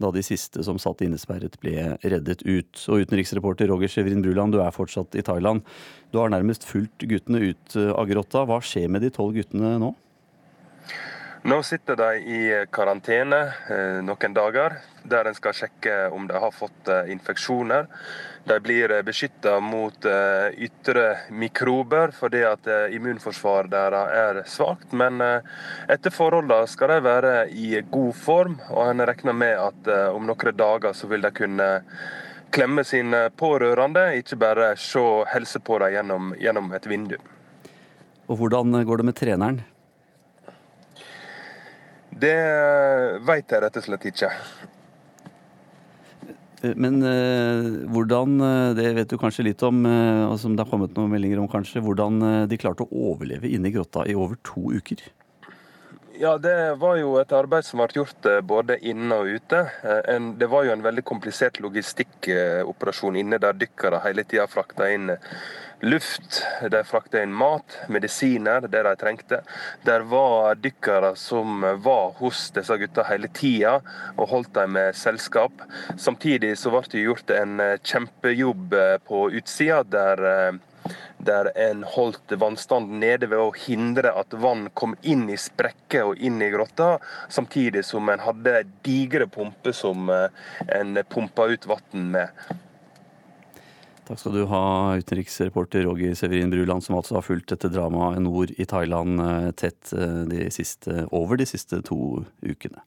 Speaker 20: da de siste som satt innesperret ble reddet ut. Og utenriksreporter Roger Sjevrin Bruland, du er fortsatt i Thailand. Du har nærmest fulgt guttene ut eh, av grotta. Hva skjer med de tolv guttene nå?
Speaker 14: Nå sitter de i karantene eh, noen dager, der en skal sjekke om de har fått eh, infeksjoner. De blir eh, beskytta mot ytre mikrober fordi at immunforsvaret deres er svakt. Men etter forholdene skal de være i god form, og en regner med at om noen dager så vil de kunne klemme sine pårørende, ikke bare se helse på dem gjennom, gjennom et vindu.
Speaker 20: Og Hvordan går det med treneren?
Speaker 14: Det vet jeg rett og slett ikke.
Speaker 20: Eh, men eh, hvordan, eh, det vet du kanskje litt om, og som det har kommet noen meldinger om kanskje, hvordan de klarte å overleve inne i grotta i over to uker?
Speaker 14: Ja, Det var jo et arbeid som ble gjort både inne og ute. Det var jo en veldig komplisert logistikkoperasjon inne, der dykkere hele tida frakta inn luft. De frakta inn mat, medisiner, det de trengte. Der var dykkere som var hos disse gutta hele tida og holdt dem med selskap. Samtidig så ble det gjort en eh, kjempejobb eh, på utsida, der eh, der en holdt vannstanden nede ved å hindre at vann kom inn i sprekker og inn i grotta, samtidig som en hadde digre pumper som en pumpa ut vann med.
Speaker 20: Takk skal du ha, utenriksreporter Roger Severin Bruland, som altså har fulgt dette dramaet nord i Thailand eh, tett eh, de siste, over de siste to ukene.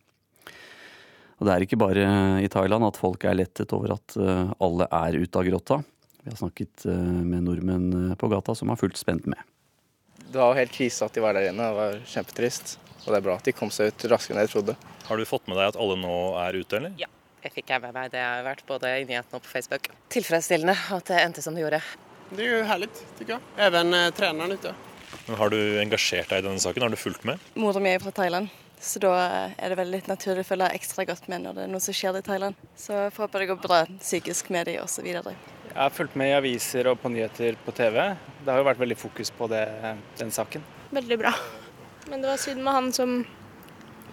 Speaker 20: Og det er ikke bare i Thailand at folk er lettet over at eh, alle er ute av grotta. Vi har snakket med nordmenn på gata som har fulgt spent med.
Speaker 7: Det var helt krise at de var der inne. Det var kjempetrist. Og det er bra at de kom seg ut raskere enn jeg trodde.
Speaker 8: Har du fått med deg at alle nå er ute, eller?
Speaker 9: Ja. Det fikk jeg med meg. Det har vært både i nyhetene og på Facebook. Tilfredsstillende at det endte som det gjorde.
Speaker 10: Det er jo herlig, syns jeg. Even eh, treneren ute.
Speaker 8: Har du engasjert deg i denne saken? Har du fulgt med?
Speaker 1: Mora mi er fra Thailand, så da er det veldig litt naturlig å følge ekstra godt med når det er noe som skjer i Thailand. Så jeg får håpe det går bra psykisk med de osv.
Speaker 11: Jeg har fulgt med i aviser og på nyheter på TV. Det har jo vært veldig fokus på det, den saken.
Speaker 12: Veldig bra. Men det var synd med han som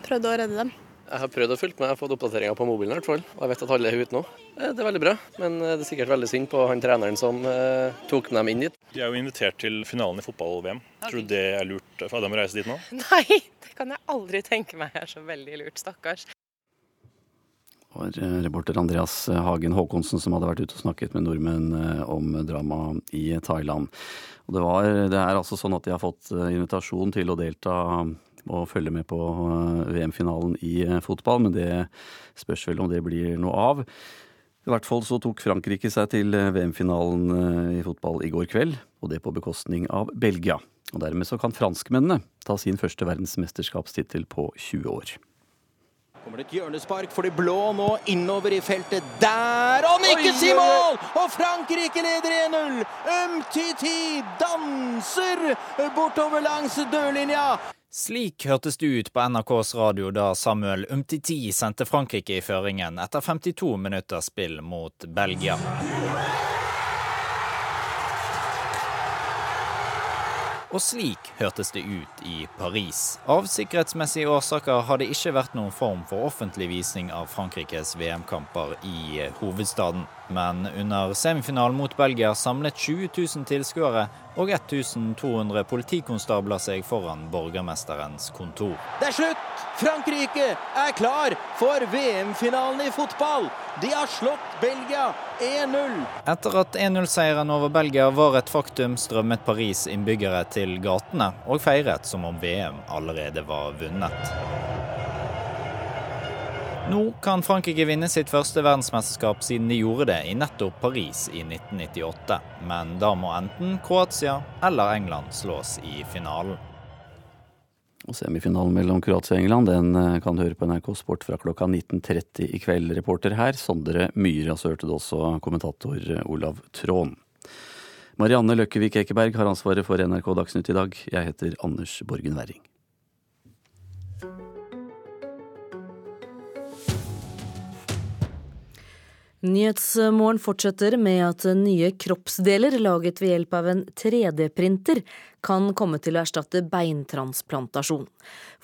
Speaker 12: prøvde å redde dem.
Speaker 13: Jeg har prøvd å følge med, jeg har fått oppdateringer på mobilen i hvert fall. Og jeg vet at alle er ute nå. Eh, Det er veldig bra, men eh, det er sikkert veldig synd på han treneren som eh, tok dem inn dit.
Speaker 8: De er jo invitert til finalen i fotball-VM. Tror du det er lurt for dem å reise dit nå?
Speaker 9: Nei, det kan jeg aldri tenke meg er så veldig lurt, stakkars.
Speaker 20: Det var eh, reporter Andreas Hagen Håkonsen som hadde vært ute og snakket med nordmenn om dramaet i Thailand. Og det, var, det er altså sånn at de har fått invitasjon til å delta og følge med på eh, VM-finalen i eh, fotball, men det spørs vel om det blir noe av. I hvert fall så tok Frankrike seg til eh, VM-finalen i fotball i går kveld, og det på bekostning av Belgia. Og dermed så kan franskmennene ta sin første verdensmesterskapstittel på 20 år.
Speaker 17: Kommer det et hjørnespark for de blå nå innover i feltet. Der! Og nikkes i mål! Og Frankrike leder 1-0! Umtiti danser bortover langs dørlinja.
Speaker 18: Slik hørtes det ut på NRKs radio da Samuel Umtiti sendte Frankrike i føringen etter 52 minutters spill mot Belgia. Og slik hørtes det ut i Paris. Av sikkerhetsmessige årsaker har det ikke vært noen form for offentlig visning av Frankrikes VM-kamper i hovedstaden. Men under semifinalen mot Belgia samlet 20 000 tilskuere og 1200 politikonstabler seg foran borgermesterens kontor.
Speaker 17: Det er slutt! Frankrike er klar for VM-finalen i fotball. De har slått Belgia 1-0.
Speaker 18: Etter at 1-0-seieren over Belgia var et faktum, strømmet Paris innbyggere til gatene og feiret som om VM allerede var vunnet. Nå kan Frankrike vinne sitt første verdensmesterskap siden de gjorde det i nettopp Paris i 1998. Men da må enten Kroatia eller England slås i finalen.
Speaker 20: Og Semifinalen mellom Kroatia og England den eh, kan du høre på NRK Sport fra klokka 19.30 i kveld. Reporter her, Sondre Myhre. Så hørte du også kommentator eh, Olav Trån. Marianne Løkkevik Ekeberg har ansvaret for NRK Dagsnytt i dag. Jeg heter Anders Borgen Werring.
Speaker 2: Nyhetsmorgen fortsetter med at nye kroppsdeler laget ved hjelp av en 3D-printer kan komme til å erstatte beintransplantasjon.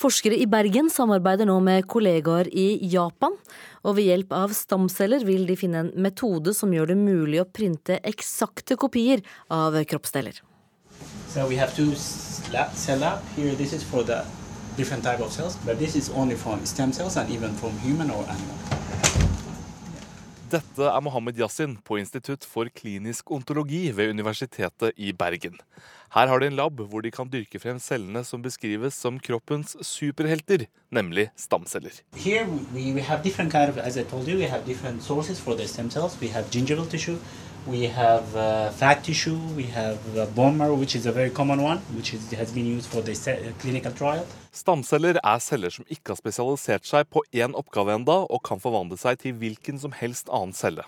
Speaker 2: Forskere i Bergen samarbeider nå med kollegaer i Japan, og ved hjelp av stamceller vil de finne en metode som gjør det mulig å printe eksakte kopier av kroppsdeler.
Speaker 21: So we have two cell lab here. This is for the different type of cells, but this is only from stem cells and even from human or animal.
Speaker 22: Dette er Mohammed Yassin på Institutt for klinisk ontologi ved Universitetet i Bergen. Her har de en lab hvor de kan dyrke frem cellene som beskrives som kroppens superhelter, nemlig stamceller.
Speaker 21: Her, we, we have different kind for the stem cells. We have gingival tissue, we have uh, fat tissue, we have uh, bone marrow, which is a very common one, which is, has been used for the uh, clinical trial.
Speaker 22: Stamceller er celler som ikke har spesialisert seg på én oppgave enda, og kan forvandle seg til hvilken som helst annen celle.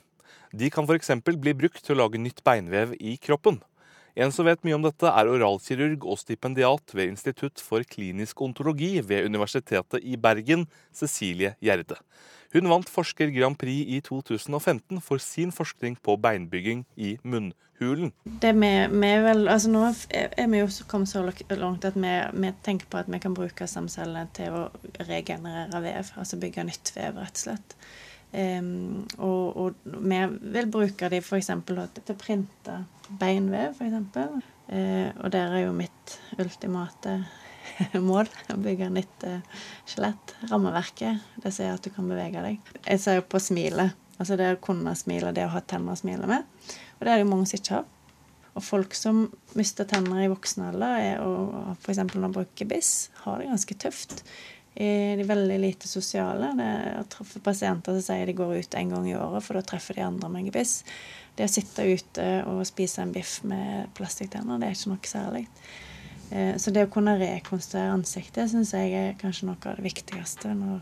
Speaker 22: De kan f.eks. bli brukt til å lage nytt beinvev i kroppen. En som vet mye om dette, er oralkirurg og stipendiat ved Institutt for klinisk ontologi ved Universitetet i Bergen, Cecilie Gjerde. Hun vant Forsker Grand Prix i 2015 for sin forskning på beinbygging i munnhulen.
Speaker 23: Med, med vel, altså nå er vi jo kommet så langt at vi, vi tenker på at vi kan bruke stamcellene til å regenerere vev, altså bygge nytt vev, rett og slett. Um, og, og vi vil bruke de f.eks. til å printe beinvev, f.eks. Uh, og der er jo mitt ultimate mål å bygge nytt uh, skjelett. Rammeverket. Det sier at du kan bevege deg. Jeg ser jo på smilet. Altså det å kunne smile, det å ha tenner å smile med. Og det er det jo mange som ikke har. Og folk som mister tenner i voksen alder, og f.eks. når de bruker biss, har det ganske tøft. De er veldig lite sosiale. Det er treffe pasienter som sier de går ut en gang i året, for da treffer de andre med gebiss. Det å sitte ute og spise en biff med plastikktenner, det er ikke noe særlig. Så det å kunne rekonstruere ansiktet syns jeg er kanskje noe av det viktigste, når,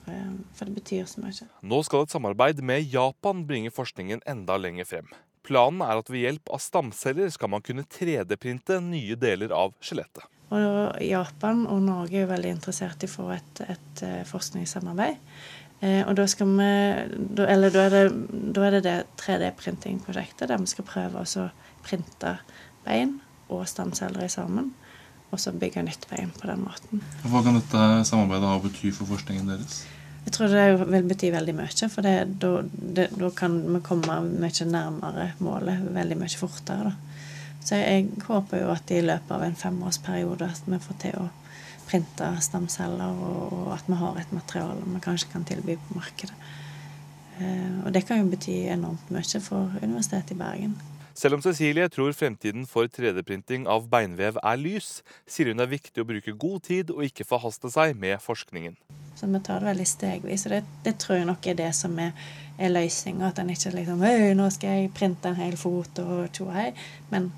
Speaker 23: for det betyr så mye.
Speaker 22: Nå skal et samarbeid med Japan bringe forskningen enda lenger frem. Planen er at ved hjelp av stamceller skal man kunne 3D-printe nye deler av skjelettet.
Speaker 23: Og Japan og Norge er veldig interessert i å få et, et forskningssamarbeid. Eh, og da skal vi da, Eller da er det, da er det, det 3D-printing-prosjektet der vi skal prøve å printe bein og stamceller sammen. Og så bygge nytt bein på den måten.
Speaker 24: Hva kan dette samarbeidet ha å bety for forskningen deres?
Speaker 23: Jeg tror det vil bety veldig mye. For da kan vi komme mye nærmere målet veldig mye fortere. Da. Så jeg, jeg håper jo at i løpet av en femårsperiode at vi får til å printe stamceller, og, og at vi har et materiale vi kanskje kan tilby på markedet. Eh, og det kan jo bety enormt mye for Universitetet i Bergen.
Speaker 22: Selv om Cecilie tror fremtiden for 3D-printing av beinvev er lys, sier hun det er viktig å bruke god tid og ikke forhaste seg med forskningen.
Speaker 23: Så vi tar det veldig stegvis, og det, det tror jeg nok er det som er, er løsninga. At en ikke liksom Hei, nå skal jeg printe en hel fot og tjo hei. Men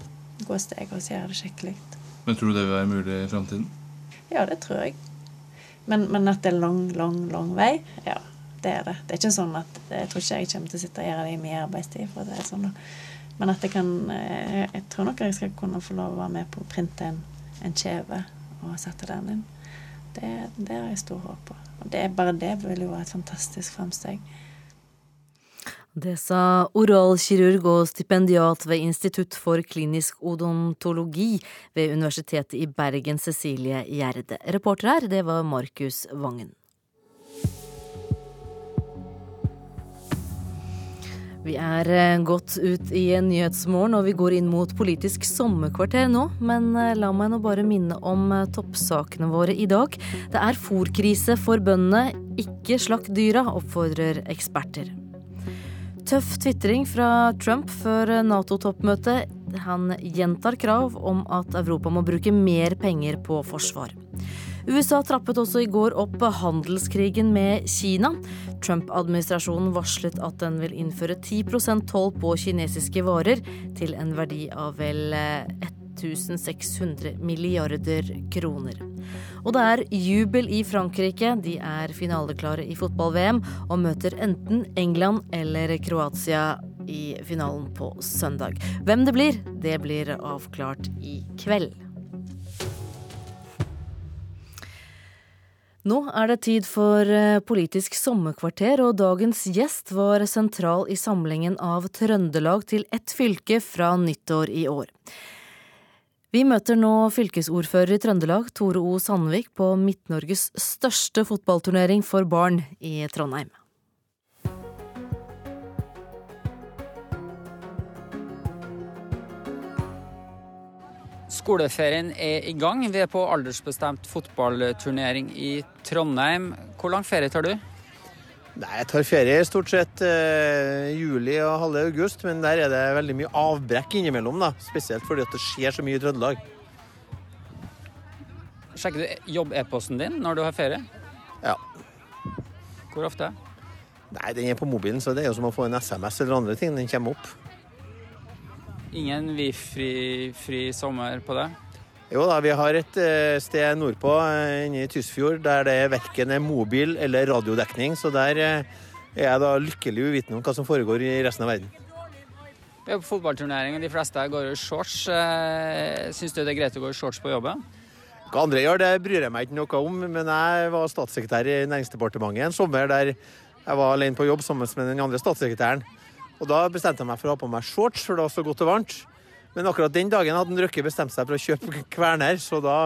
Speaker 23: gå steg og gjøre det skikkelig.
Speaker 24: Men tror du det vil være mulig i framtiden?
Speaker 23: Ja, det tror jeg. Men, men, at det er lang, lang, lang vei, ja, det er det. Det er ikke sånn at Jeg tror ikke jeg kommer til å sitte og gjøre det i min arbeidstid. for det er sånn. Men at jeg kan jeg, Jeg tror nok jeg skal kunne få lov å være med på å printe en, en kjeve og sette den inn. Det, det har jeg stor håp på. Og det, bare det vil jo være et fantastisk fremsteg.
Speaker 2: Det sa oralkirurg og stipendiat ved Institutt for klinisk odontologi ved Universitetet i Bergen, Cecilie Gjerde. Reporter her, det var Markus Vangen. Vi er eh, godt ut i Nyhetsmorgen, og vi går inn mot Politisk sommerkvarter nå. Men eh, la meg nå bare minne om eh, toppsakene våre i dag. Det er fòrkrise for bøndene. Ikke slakt dyra, oppfordrer eksperter. Tøff tvitring fra Trump før Nato-toppmøtet. Han gjentar krav om at Europa må bruke mer penger på forsvar. USA trappet også i går opp handelskrigen med Kina. Trump-administrasjonen varslet at den vil innføre 10% toll på kinesiske varer, til en verdi av vel 1600 milliarder kroner. Og det er jubel i Frankrike. De er finaleklare i fotball-VM og møter enten England eller Kroatia i finalen på søndag. Hvem det blir, det blir avklart i kveld. Nå er det tid for eh, Politisk sommerkvarter, og dagens gjest var sentral i samlingen av Trøndelag til ett fylke fra nyttår i år. Vi møter nå fylkesordfører i Trøndelag, Tore O. Sandvik, på Midt-Norges største fotballturnering for barn i Trondheim.
Speaker 25: Skoleferien er i gang. Vi er på aldersbestemt fotballturnering i Trondheim. Hvor lang ferie tar du?
Speaker 26: Nei, Jeg tar ferie stort sett eh, juli og halve august, men der er det veldig mye avbrekk innimellom. da, Spesielt fordi det skjer så mye i Trøndelag.
Speaker 25: Sjekker du jobb-e-posten din når du har ferie?
Speaker 26: Ja.
Speaker 25: Hvor ofte?
Speaker 26: Nei, Den er på mobilen, så det er jo som å få en SMS eller andre ting. Den kommer opp.
Speaker 25: Ingen vifri, fri sommer på det?
Speaker 26: Jo da, vi har et eh, sted nordpå eh, inne i Tysfjord der det verken er mobil eller radiodekning. Så der eh, er jeg da lykkelig uvitende om hva som foregår i resten av verden.
Speaker 25: Vi er på fotballturnering, og de fleste går i shorts. Syns du det er greit å gå i shorts på jobben?
Speaker 26: Hva andre gjør, det bryr jeg meg ikke noe om. Men jeg var statssekretær i Næringsdepartementet en sommer der jeg var alene på jobb sammen med den andre statssekretæren. Og da bestemte jeg meg for å ha på meg shorts, for det var så godt og varmt. Men akkurat den dagen hadde Røkke bestemt seg for å kjøpe kverner, så da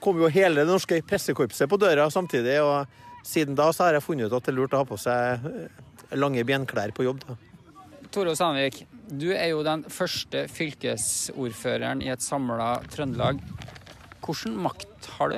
Speaker 26: kom jo hele det norske pressekorpset på døra samtidig. Og siden da så har jeg funnet ut at det er lurt å ha på seg eh, lange benklær på jobb. da.
Speaker 25: Tore Sandvik, du er jo den første fylkesordføreren i et samla Trøndelag. Hvilken makt har du?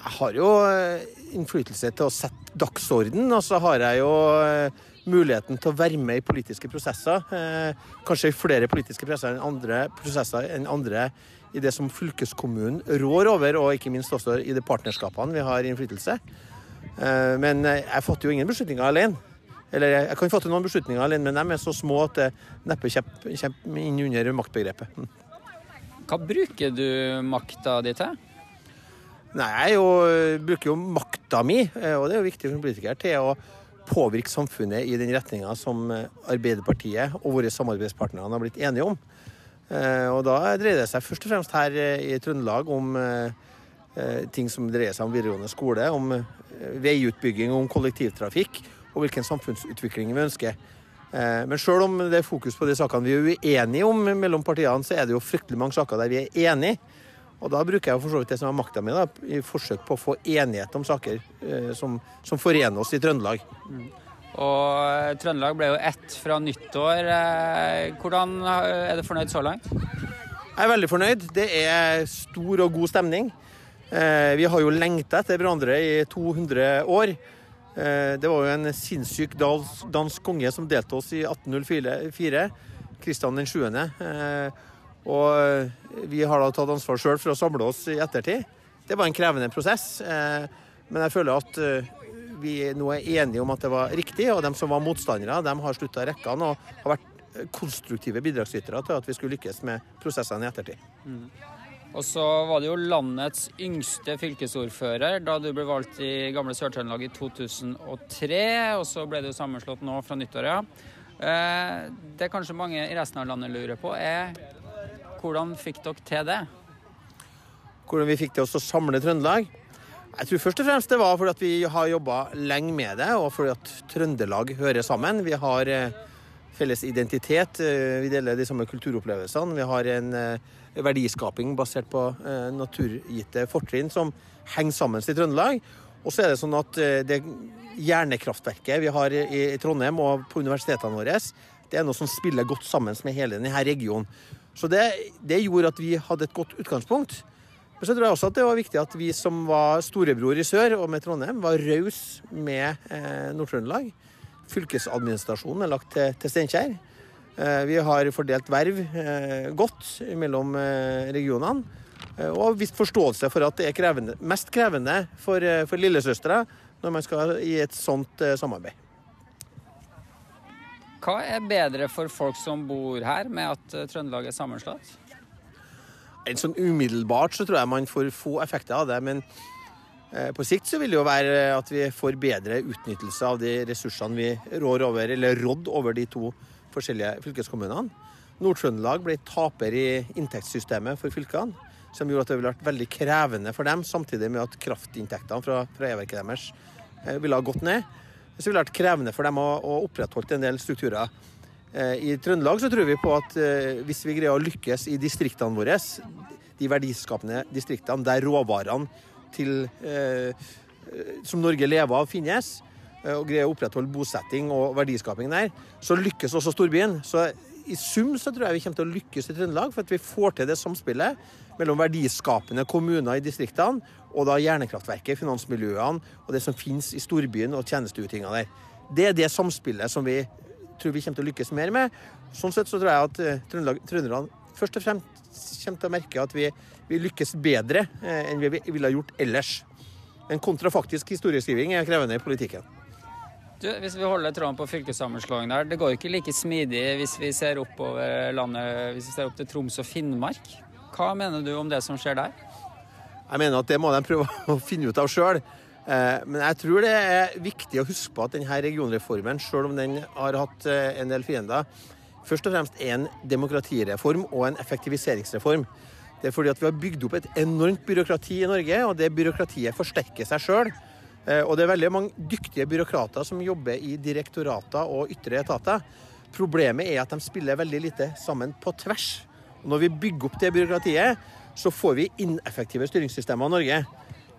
Speaker 26: Jeg har jo eh, innflytelse til å sette dagsorden, og så har jeg jo eh, muligheten til å være med i politiske prosesser. Eh, kanskje i flere politiske prosesser enn andre, prosesser enn andre i det som fylkeskommunen rår over, og ikke minst også i de partnerskapene vi har innflytelse. Eh, men jeg fatter jo ingen beslutninger alene. Eller jeg kan fatte noen beslutninger alene, men de er så små at det neppe kommer inn under maktbegrepet.
Speaker 25: Hva bruker du makta di til?
Speaker 26: Nei, Jeg jo, bruker jo makta mi, og det er jo viktig for en politiker, til å påvirke samfunnet i den retninga som eh, Arbeiderpartiet og våre samarbeidspartnere har blitt enige om. Eh, og da dreier det seg først og fremst her eh, i Trøndelag om ting som dreier seg om videregående skole, om veiutbygging, om kollektivtrafikk og hvilken samfunnsutvikling vi ønsker. Men selv om det er fokus på de sakene vi er uenige om mellom partiene, så er det jo fryktelig mange saker der vi er enige. Og da bruker jeg for så vidt det som er makta mi, i forsøk på å få enighet om saker eh, som, som forener oss i Trøndelag.
Speaker 25: Og Trøndelag ble jo ett fra nyttår. Eh, Hvordan er du fornøyd så langt?
Speaker 26: Jeg er veldig fornøyd. Det er stor og god stemning. Eh, Vi har jo lengta etter hverandre i 200 år. Eh, Det var jo en sinnssyk dansk konge som delte oss i 1804, Kristian 7. Eh, Og vi har da tatt ansvar sjøl for å samle oss i ettertid. Det var en krevende prosess, eh, men jeg føler at eh, vi nå er enige om at det var riktig, og de som var motstandere, de har slutta rekkene og har vært konstruktive bidragsytere til at vi skulle lykkes med prosessene i ettertid.
Speaker 25: Og så var det jo landets yngste fylkesordfører da du ble valgt i gamle Sør-Trøndelag i 2003, og så ble du sammenslått nå fra nyttår, ja. Eh, Det kanskje mange i resten av landet lurer på, er hvordan fikk dere til det?
Speaker 26: hvordan vi fikk til oss å samle Trøndelag. Jeg tror først og fremst det var fordi at vi har jobba lenge med det, og fordi at Trøndelag hører sammen. Vi har eh, felles identitet, eh, vi deler de samme kulturopplevelsene. Vi har en eh, verdiskaping basert på naturgitte fortrinn som henger sammen i Trøndelag. Og så er det sånn at det hjernekraftverket vi har i Trondheim og på universitetene våre, det er noe som spiller godt sammen med hele denne regionen. Så det, det gjorde at vi hadde et godt utgangspunkt. Men så tror jeg også at det var viktig at vi som var storebror i sør og med Trondheim, var raus med eh, Nord-Trøndelag. Fylkesadministrasjonen er lagt til, til Steinkjer. Eh, vi har fordelt verv eh, godt mellom eh, regionene. eh, Og har vist forståelse for at det er krevende, mest krevende for, eh, for lillesøstre når man skal i et sånt samarbeid.
Speaker 25: Hva er bedre for folk som bor her med at eh, Trøndelag er sammenslått?
Speaker 26: En sånn umiddelbart så tror jeg man får få effekter av det, men eh, på sikt så vil det jo være at vi får bedre utnyttelse av de ressursene vi rår over, eller rådd over de to forskjellige fylkeskommunene. Nord-Trøndelag ble taper i inntektssystemet for fylkene, som gjorde at det ville vært veldig krevende for dem, samtidig med at kraftinntektene fra, fra e-verket deres eh, ville ha gått ned. Så ville det vært krevende for dem å, å opprettholde en del strukturer. Eh, I Trøndelag så tror vi på at eh, hvis vi greier å lykkes i distriktene våre, de verdiskapende distriktene der råvarene til, eh, som Norge lever av, finnes, og greier å opprettholde bosetting og verdiskaping der, så lykkes også storbyen. Så i sum så tror jeg vi kommer til å lykkes i Trøndelag, for at vi får til det samspillet mellom verdiskapende kommuner i distriktene og da hjernekraftverket, finansmiljøene og det som finnes i storbyen og tjenesteutinga der. Det er det samspillet som vi tror vi kommer til å lykkes mer med. Sånn sett så tror jeg at eh, trønderne først og fremst kommer til å merke at vi, vi lykkes bedre eh, enn vi ville ha gjort ellers. En kontrafaktisk historieskriving er krevende i politikken.
Speaker 25: Du, hvis vi holder tråden på fylkessammenslåingen der, det går jo ikke like smidig hvis vi ser oppover landet, hvis vi ser opp til Troms og Finnmark. Hva mener du om det som skjer der?
Speaker 26: Jeg mener at det må de prøve å finne ut av sjøl. Men jeg tror det er viktig å huske på at denne regionreformen, sjøl om den har hatt eh, en del fiender, først og fremst er en demokratireform og en effektiviseringsreform. Det er fordi at vi har bygd opp et enormt byråkrati i Norge, og det byråkratiet forsterker seg sjøl. Og det er veldig mange dyktige byråkrater som jobber i direktorater og ytre etater. Problemet er at de spiller veldig lite sammen på tvers. Når vi bygger opp det byråkratiet, så får vi ineffektive styringssystemer i Norge.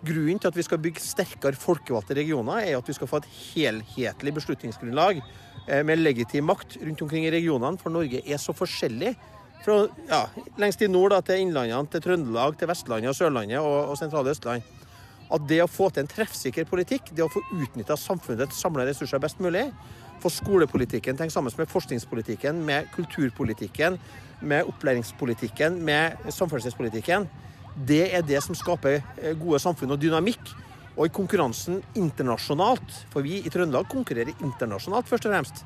Speaker 26: Grunnen til at vi skal bygge sterkere folkevalgte regioner, er at vi skal få et helhetlig beslutningsgrunnlag eh, med legitim makt rundt omkring i regionene, for Norge er så forskjellig. Fra ja, lengst i nord da, til Innlandene, til Trøndelag, til Vestlandet og Sørlandet og, og sentrale Østland. At det å få til en treffsikker politikk, det å få utnytta samfunnets samla ressurser best mulig, få skolepolitikken tenkt sammen med forskningspolitikken, med kulturpolitikken, med opplæringspolitikken, med samferdselspolitikken, det er det som skaper eh, gode samfunn og dynamikk. Og i konkurransen internasjonalt, for vi i Trøndelag konkurrerer internasjonalt først og fremst,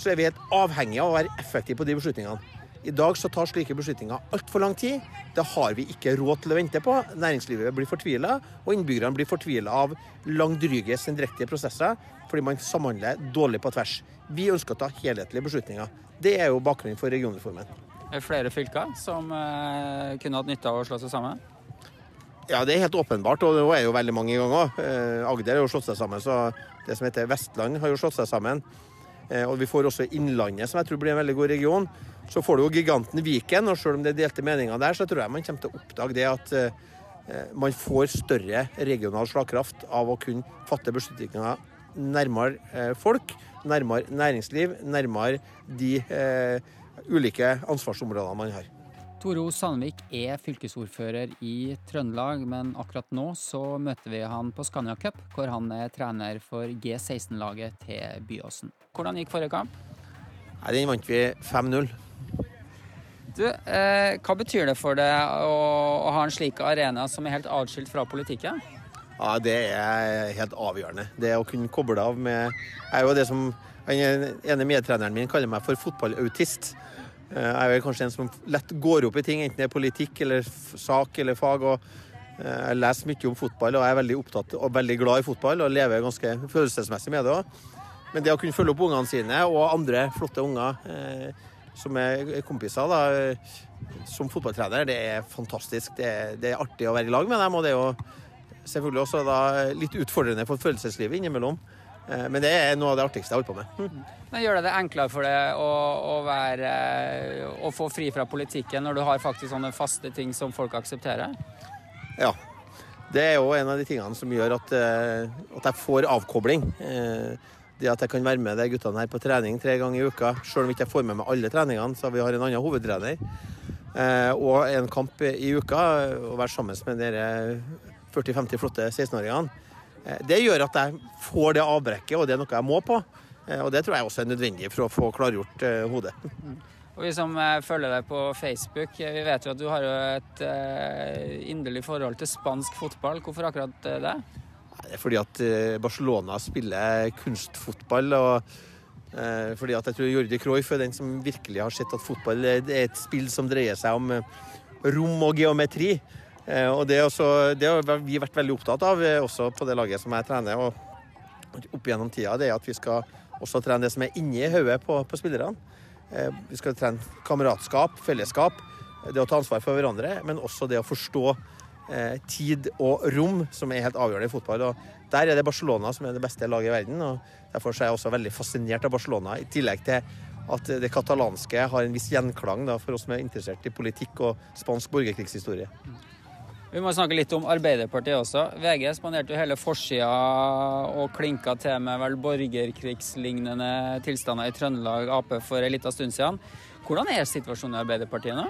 Speaker 26: så er vi helt avhengige av å være effektive på de beslutningene. I dag så tar slike beslutninger altfor lang tid. Det har vi ikke råd til å vente på. Næringslivet blir fortvila, og innbyggerne blir fortvila av langdryge, sendrektige prosesser fordi man samhandler dårlig på tvers. Vi ønsker å ta helhetlige beslutninger. Det er jo bakgrunnen for regionreformen.
Speaker 25: Er det flere fylker som eh, kunne hatt nytte av å slå seg sammen?
Speaker 26: Ja, det er helt åpenbart, og det er jo veldig mange ganger. Eh, Agder har jo slått seg sammen, så det som heter Vestland har jo slått seg sammen. Eh, og vi får også Innlandet, som jeg tror blir en veldig god region. Så får du jo giganten Viken, og selv om det er delte meninger der, så tror jeg man kommer til å oppdage det at eh, man får større regional slagkraft av å kunne fatte beslutninger nærmere folk, nærmere næringsliv, nærmere de ulike ansvarsområdene man har.
Speaker 25: Tore O. Sandvik er fylkesordfører i Trøndelag, men akkurat nå så møter vi han på Scania Cup, hvor han er trener for G16-laget til Byåsen. Hvordan gikk forrige kamp?
Speaker 26: Nei, Den vant vi 5-0.
Speaker 25: Du, eh, Hva betyr det for deg å, å, ha en slik arena som er helt atskilt fra politikken?
Speaker 26: Ja, Det er helt avgjørende. Det å kunne koble av med Jeg er jo det som Den ene medtreneren min kaller meg for fotballautist. Eh, jeg er kanskje en som lett går opp i ting, enten det er politikk eller sak eller fag. og eh, Jeg leser mye om fotball og jeg er veldig opptatt og veldig glad i fotball og lever ganske følelsesmessig med det òg. Men det å kunne følge opp ungene sine og andre flotte unger eh, som er kompiser da, som fotballtrener, det er fantastisk. Det er, det er, artig å være i lag med dem. Og det er jo selvfølgelig også da, litt utfordrende for følelseslivet innimellom. Eh, men det er noe av det artigste jeg holder på med.
Speaker 25: Men Gjør det det enklere for deg å, å, være, å, få fri fra politikken når du har faktisk sånne faste ting som folk aksepterer?
Speaker 26: Ja. Det er jo en av de tingene som gjør at, eh, at jeg får avkobling. Eh, det at jeg kan være med de guttene her på trening tre ganger i uka, selv om jeg ikke får med meg alle treningene, så vi har en annen hovedtrener. Og en kamp i uka, å være sammen med dere 40-50 flotte 16-åringene Eh, det gjør at jeg får det avbrekket, og det er noe jeg må på. Eh, og det tror jeg også er nødvendig for å få klargjort eh, hodet.
Speaker 25: Og Vi som følger deg på Facebook, vi vet jo at du har et inderlig forhold til spansk fotball. Hvorfor akkurat det?
Speaker 26: Er fordi at Barcelona spiller kunstfotball. og fordi at jeg tror Jordi Cruyff er den som virkelig har sett at fotball er et spill som dreier seg om rom og geometri. Eh, og det, også, det, har vi vært veldig opptatt av, eh, også på det laget som jeg trener. og Opp gjennom tida, det er at vi skal også trene det som er inni hodet på, på, spillerne. Eh, vi skal trene kameratskap, fellesskap, det å ta ansvar for hverandre, men også det å forstå eh, tid og rom, som er helt avgjørende i fotball. og Der er det Barcelona som er det beste laget i verden. og Derfor er jeg også veldig fascinert av Barcelona, i tillegg til at det katalanske har en viss gjenklang da, for oss som er interessert i politikk og spansk borgerkrigshistorie.
Speaker 25: Vi må snakke litt om Arbeiderpartiet også. VG spanderte jo hele forsida og klinka til med vel borgerkrigslignende tilstander i Trøndelag Ap for en liten stund siden. Hvordan er situasjonen i Arbeiderpartiet nå?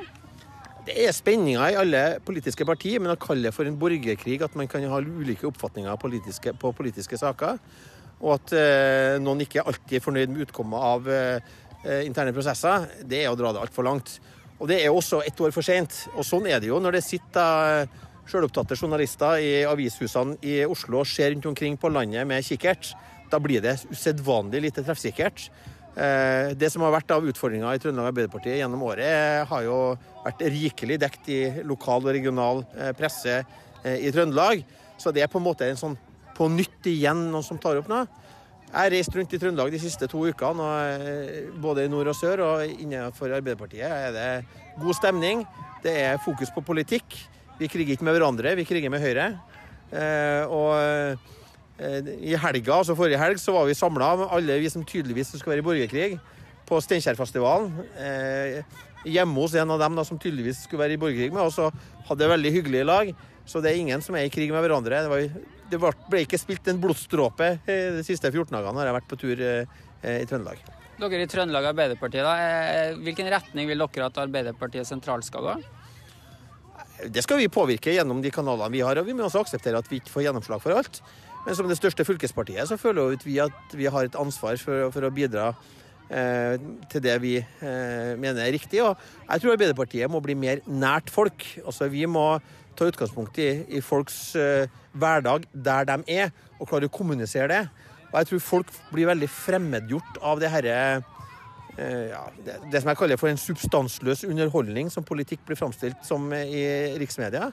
Speaker 26: Det er spenninger i alle politiske partier, men å kalle det for en borgerkrig, at man kan ha ulike oppfatninger politiske, på politiske saker, og at eh, noen ikke alltid er fornøyd med utkommet av eh, interne prosesser, det er å dra det altfor langt. Og det er også ett år for sent. Og sånn er det jo når det sitter sjølopptatte journalister i avishusene i Oslo og ser rundt omkring på landet med kikkert, da blir det usedvanlig lite treffsikkert. Eh, det som har vært av utfordringer i Trøndelag Arbeiderparti gjennom året, har jo vært rikelig dekt i lokal og regional eh, presse eh, i Trøndelag. Så det er på en måte en sånn på nytt igjen noen som tar opp noe. Jeg har reist rundt i Trøndelag de siste to ukene, både i nord og sør. Og innenfor Arbeiderpartiet er det god stemning. Det er fokus på politikk. Vi kriger ikke med hverandre, vi kriger med Høyre. Eh, og eh, i helga, altså forrige helg, så var vi samla, alle vi som tydeligvis skulle være i borgerkrig, på Steinkjerfestivalen. Eh, hjemme hos en av dem da, som tydeligvis skulle være i borgerkrig med oss, og hadde det veldig hyggelig i lag. Så det er ingen som er i krig med hverandre. Det, var, det ble ikke spilt en blodsdråpe de siste 14 dagene når jeg har vært på tur i Trøndelag.
Speaker 25: Dere i Trøndelag Arbeiderparti, da, hvilken retning vil dere at Arbeiderpartiet sentralt skal gå?
Speaker 26: Det skal vi påvirke gjennom de kanalene vi har, og vi må også akseptere at vi ikke får gjennomslag for alt. Men som det største fylkespartiet så føler vi at vi har et ansvar for, for å bidra eh, til det vi eh, mener er riktig. Og jeg tror Arbeiderpartiet må bli mer nært folk. Altså Vi må ta utgangspunkt i, i folks eh, hverdag der de er, og klare å kommunisere det. Og jeg tror folk blir veldig fremmedgjort av det herre Eh, ja, det, det, som jeg kaller for en substansløs underholdning, som politikk blir framstilt som i riksmedia.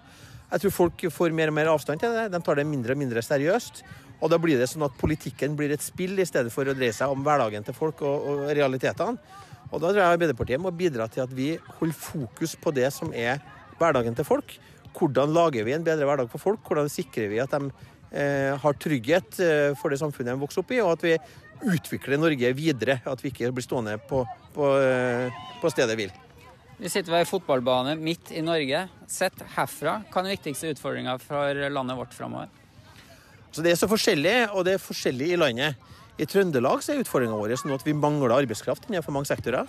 Speaker 26: Jeg tror folk får mer og mer avstand til det. De tar det mindre og mindre seriøst. Og da blir det sånn at politikken blir et spill i stedet for å dreie seg om hverdagen til folk og, og realitetene. Og da tror jeg Arbeiderpartiet må bidra til at vi holder fokus på det som er hverdagen til folk. hvordan lager vi en bedre hverdag for folk? Hvordan sikrer vi at de eh, har trygghet eh, for det samfunnet de vokser opp i, og at vi utvikler Norge videre? At vi ikke blir stående på, på, eh, på stedet hvil.
Speaker 25: Vi sitter ved ei fotballbane midt i Norge. Sett herfra, hva er den viktigste utfordringa for landet vårt framover?
Speaker 26: Så Det er så forskjellig, og det er forskjellig i landet. I Trøndelag så er utfordringa vår sånn at vi mangler arbeidskraft innenfor mange sektorer.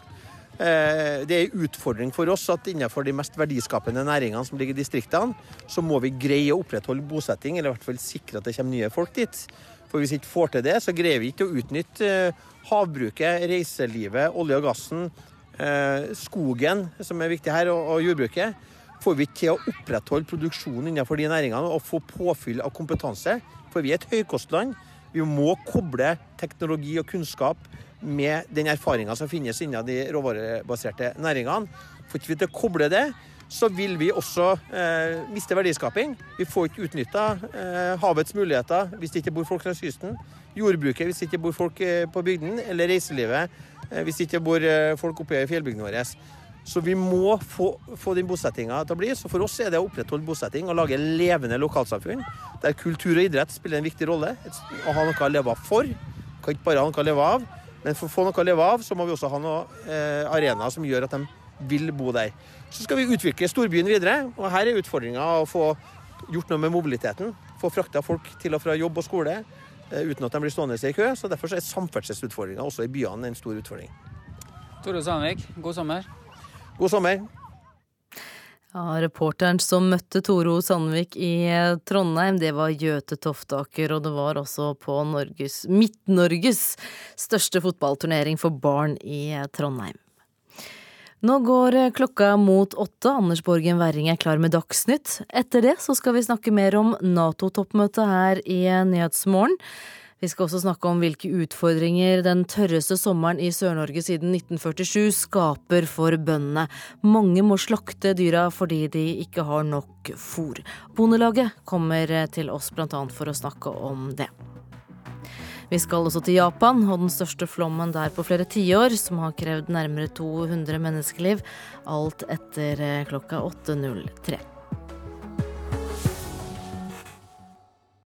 Speaker 26: Eh, det er en utfordring for oss at innenfor de mest verdiskapende næringene som ligger i distriktene, så må vi greie å opprettholde bosetting, eller i hvert fall sikre at det kommer nye folk dit. For hvis vi ikke får til det, så greier vi ikke å utnytte eh, havbruket, reiselivet, olje og gassen, skogen, som er viktig her, og jordbruket. Får vi ikke til å opprettholde produksjonen innenfor de næringene og få påfyll av kompetanse, for vi er et høykostland. Vi må koble teknologi og kunnskap med den erfaringa som finnes innen de råvarebaserte næringene. Får ikke vi til å koble det, så vil vi også eh, miste verdiskaping. Vi får ikke utnytta eh, havets muligheter hvis det ikke bor folk langs kysten. Jordbruket hvis det ikke bor folk eh, på bygden, eller reiselivet eh, hvis det ikke bor eh, folk oppe i fjellbygdene våre. Så vi må få, få den bosettinga til å bli. Så for oss er det å opprettholde bosetting og lage levende lokalsamfunn der kultur og idrett spiller en viktig rolle. Å ha noe å leve av for. Kan ikke bare ha noe å leve av. Men for å få noe å leve av, så må vi også ha noen eh, arenaer som gjør at de vil bo der. Så skal vi utvikle storbyen videre, og her er utfordringa å få gjort noe med mobiliteten. Få frakta folk til og fra jobb og skole eh, uten at de blir stående i kø. Så Derfor er samferdselsutfordringa også i byene en stor utfordring.
Speaker 25: Tore Sandvik, god sommer.
Speaker 26: God sommer.
Speaker 2: Ja, Reporteren som møtte Toro Sandvik i eh, Trondheim, det var Gjøte Toftaker, og det var også på Norges, Midt-Norges største fotballturnering for barn i eh, Trondheim. Nå går eh, klokka mot åtte. Anders Borgen Werring er klar med Dagsnytt. Etter det så skal vi snakke mer om Nato-toppmøtet her i Nyhetsmorgen. Vi skal også snakke om hvilke utfordringer den tørreste sommeren i Sør-Norge siden 1947 skaper for bøndene. Mange må slakte dyra fordi de ikke har nok fôr. Bondelaget kommer til oss bl.a. for å snakke om det. Vi skal også til Japan og den største flommen der på flere tiår, som har krevd nærmere 200 menneskeliv. Alt etter klokka 8.03.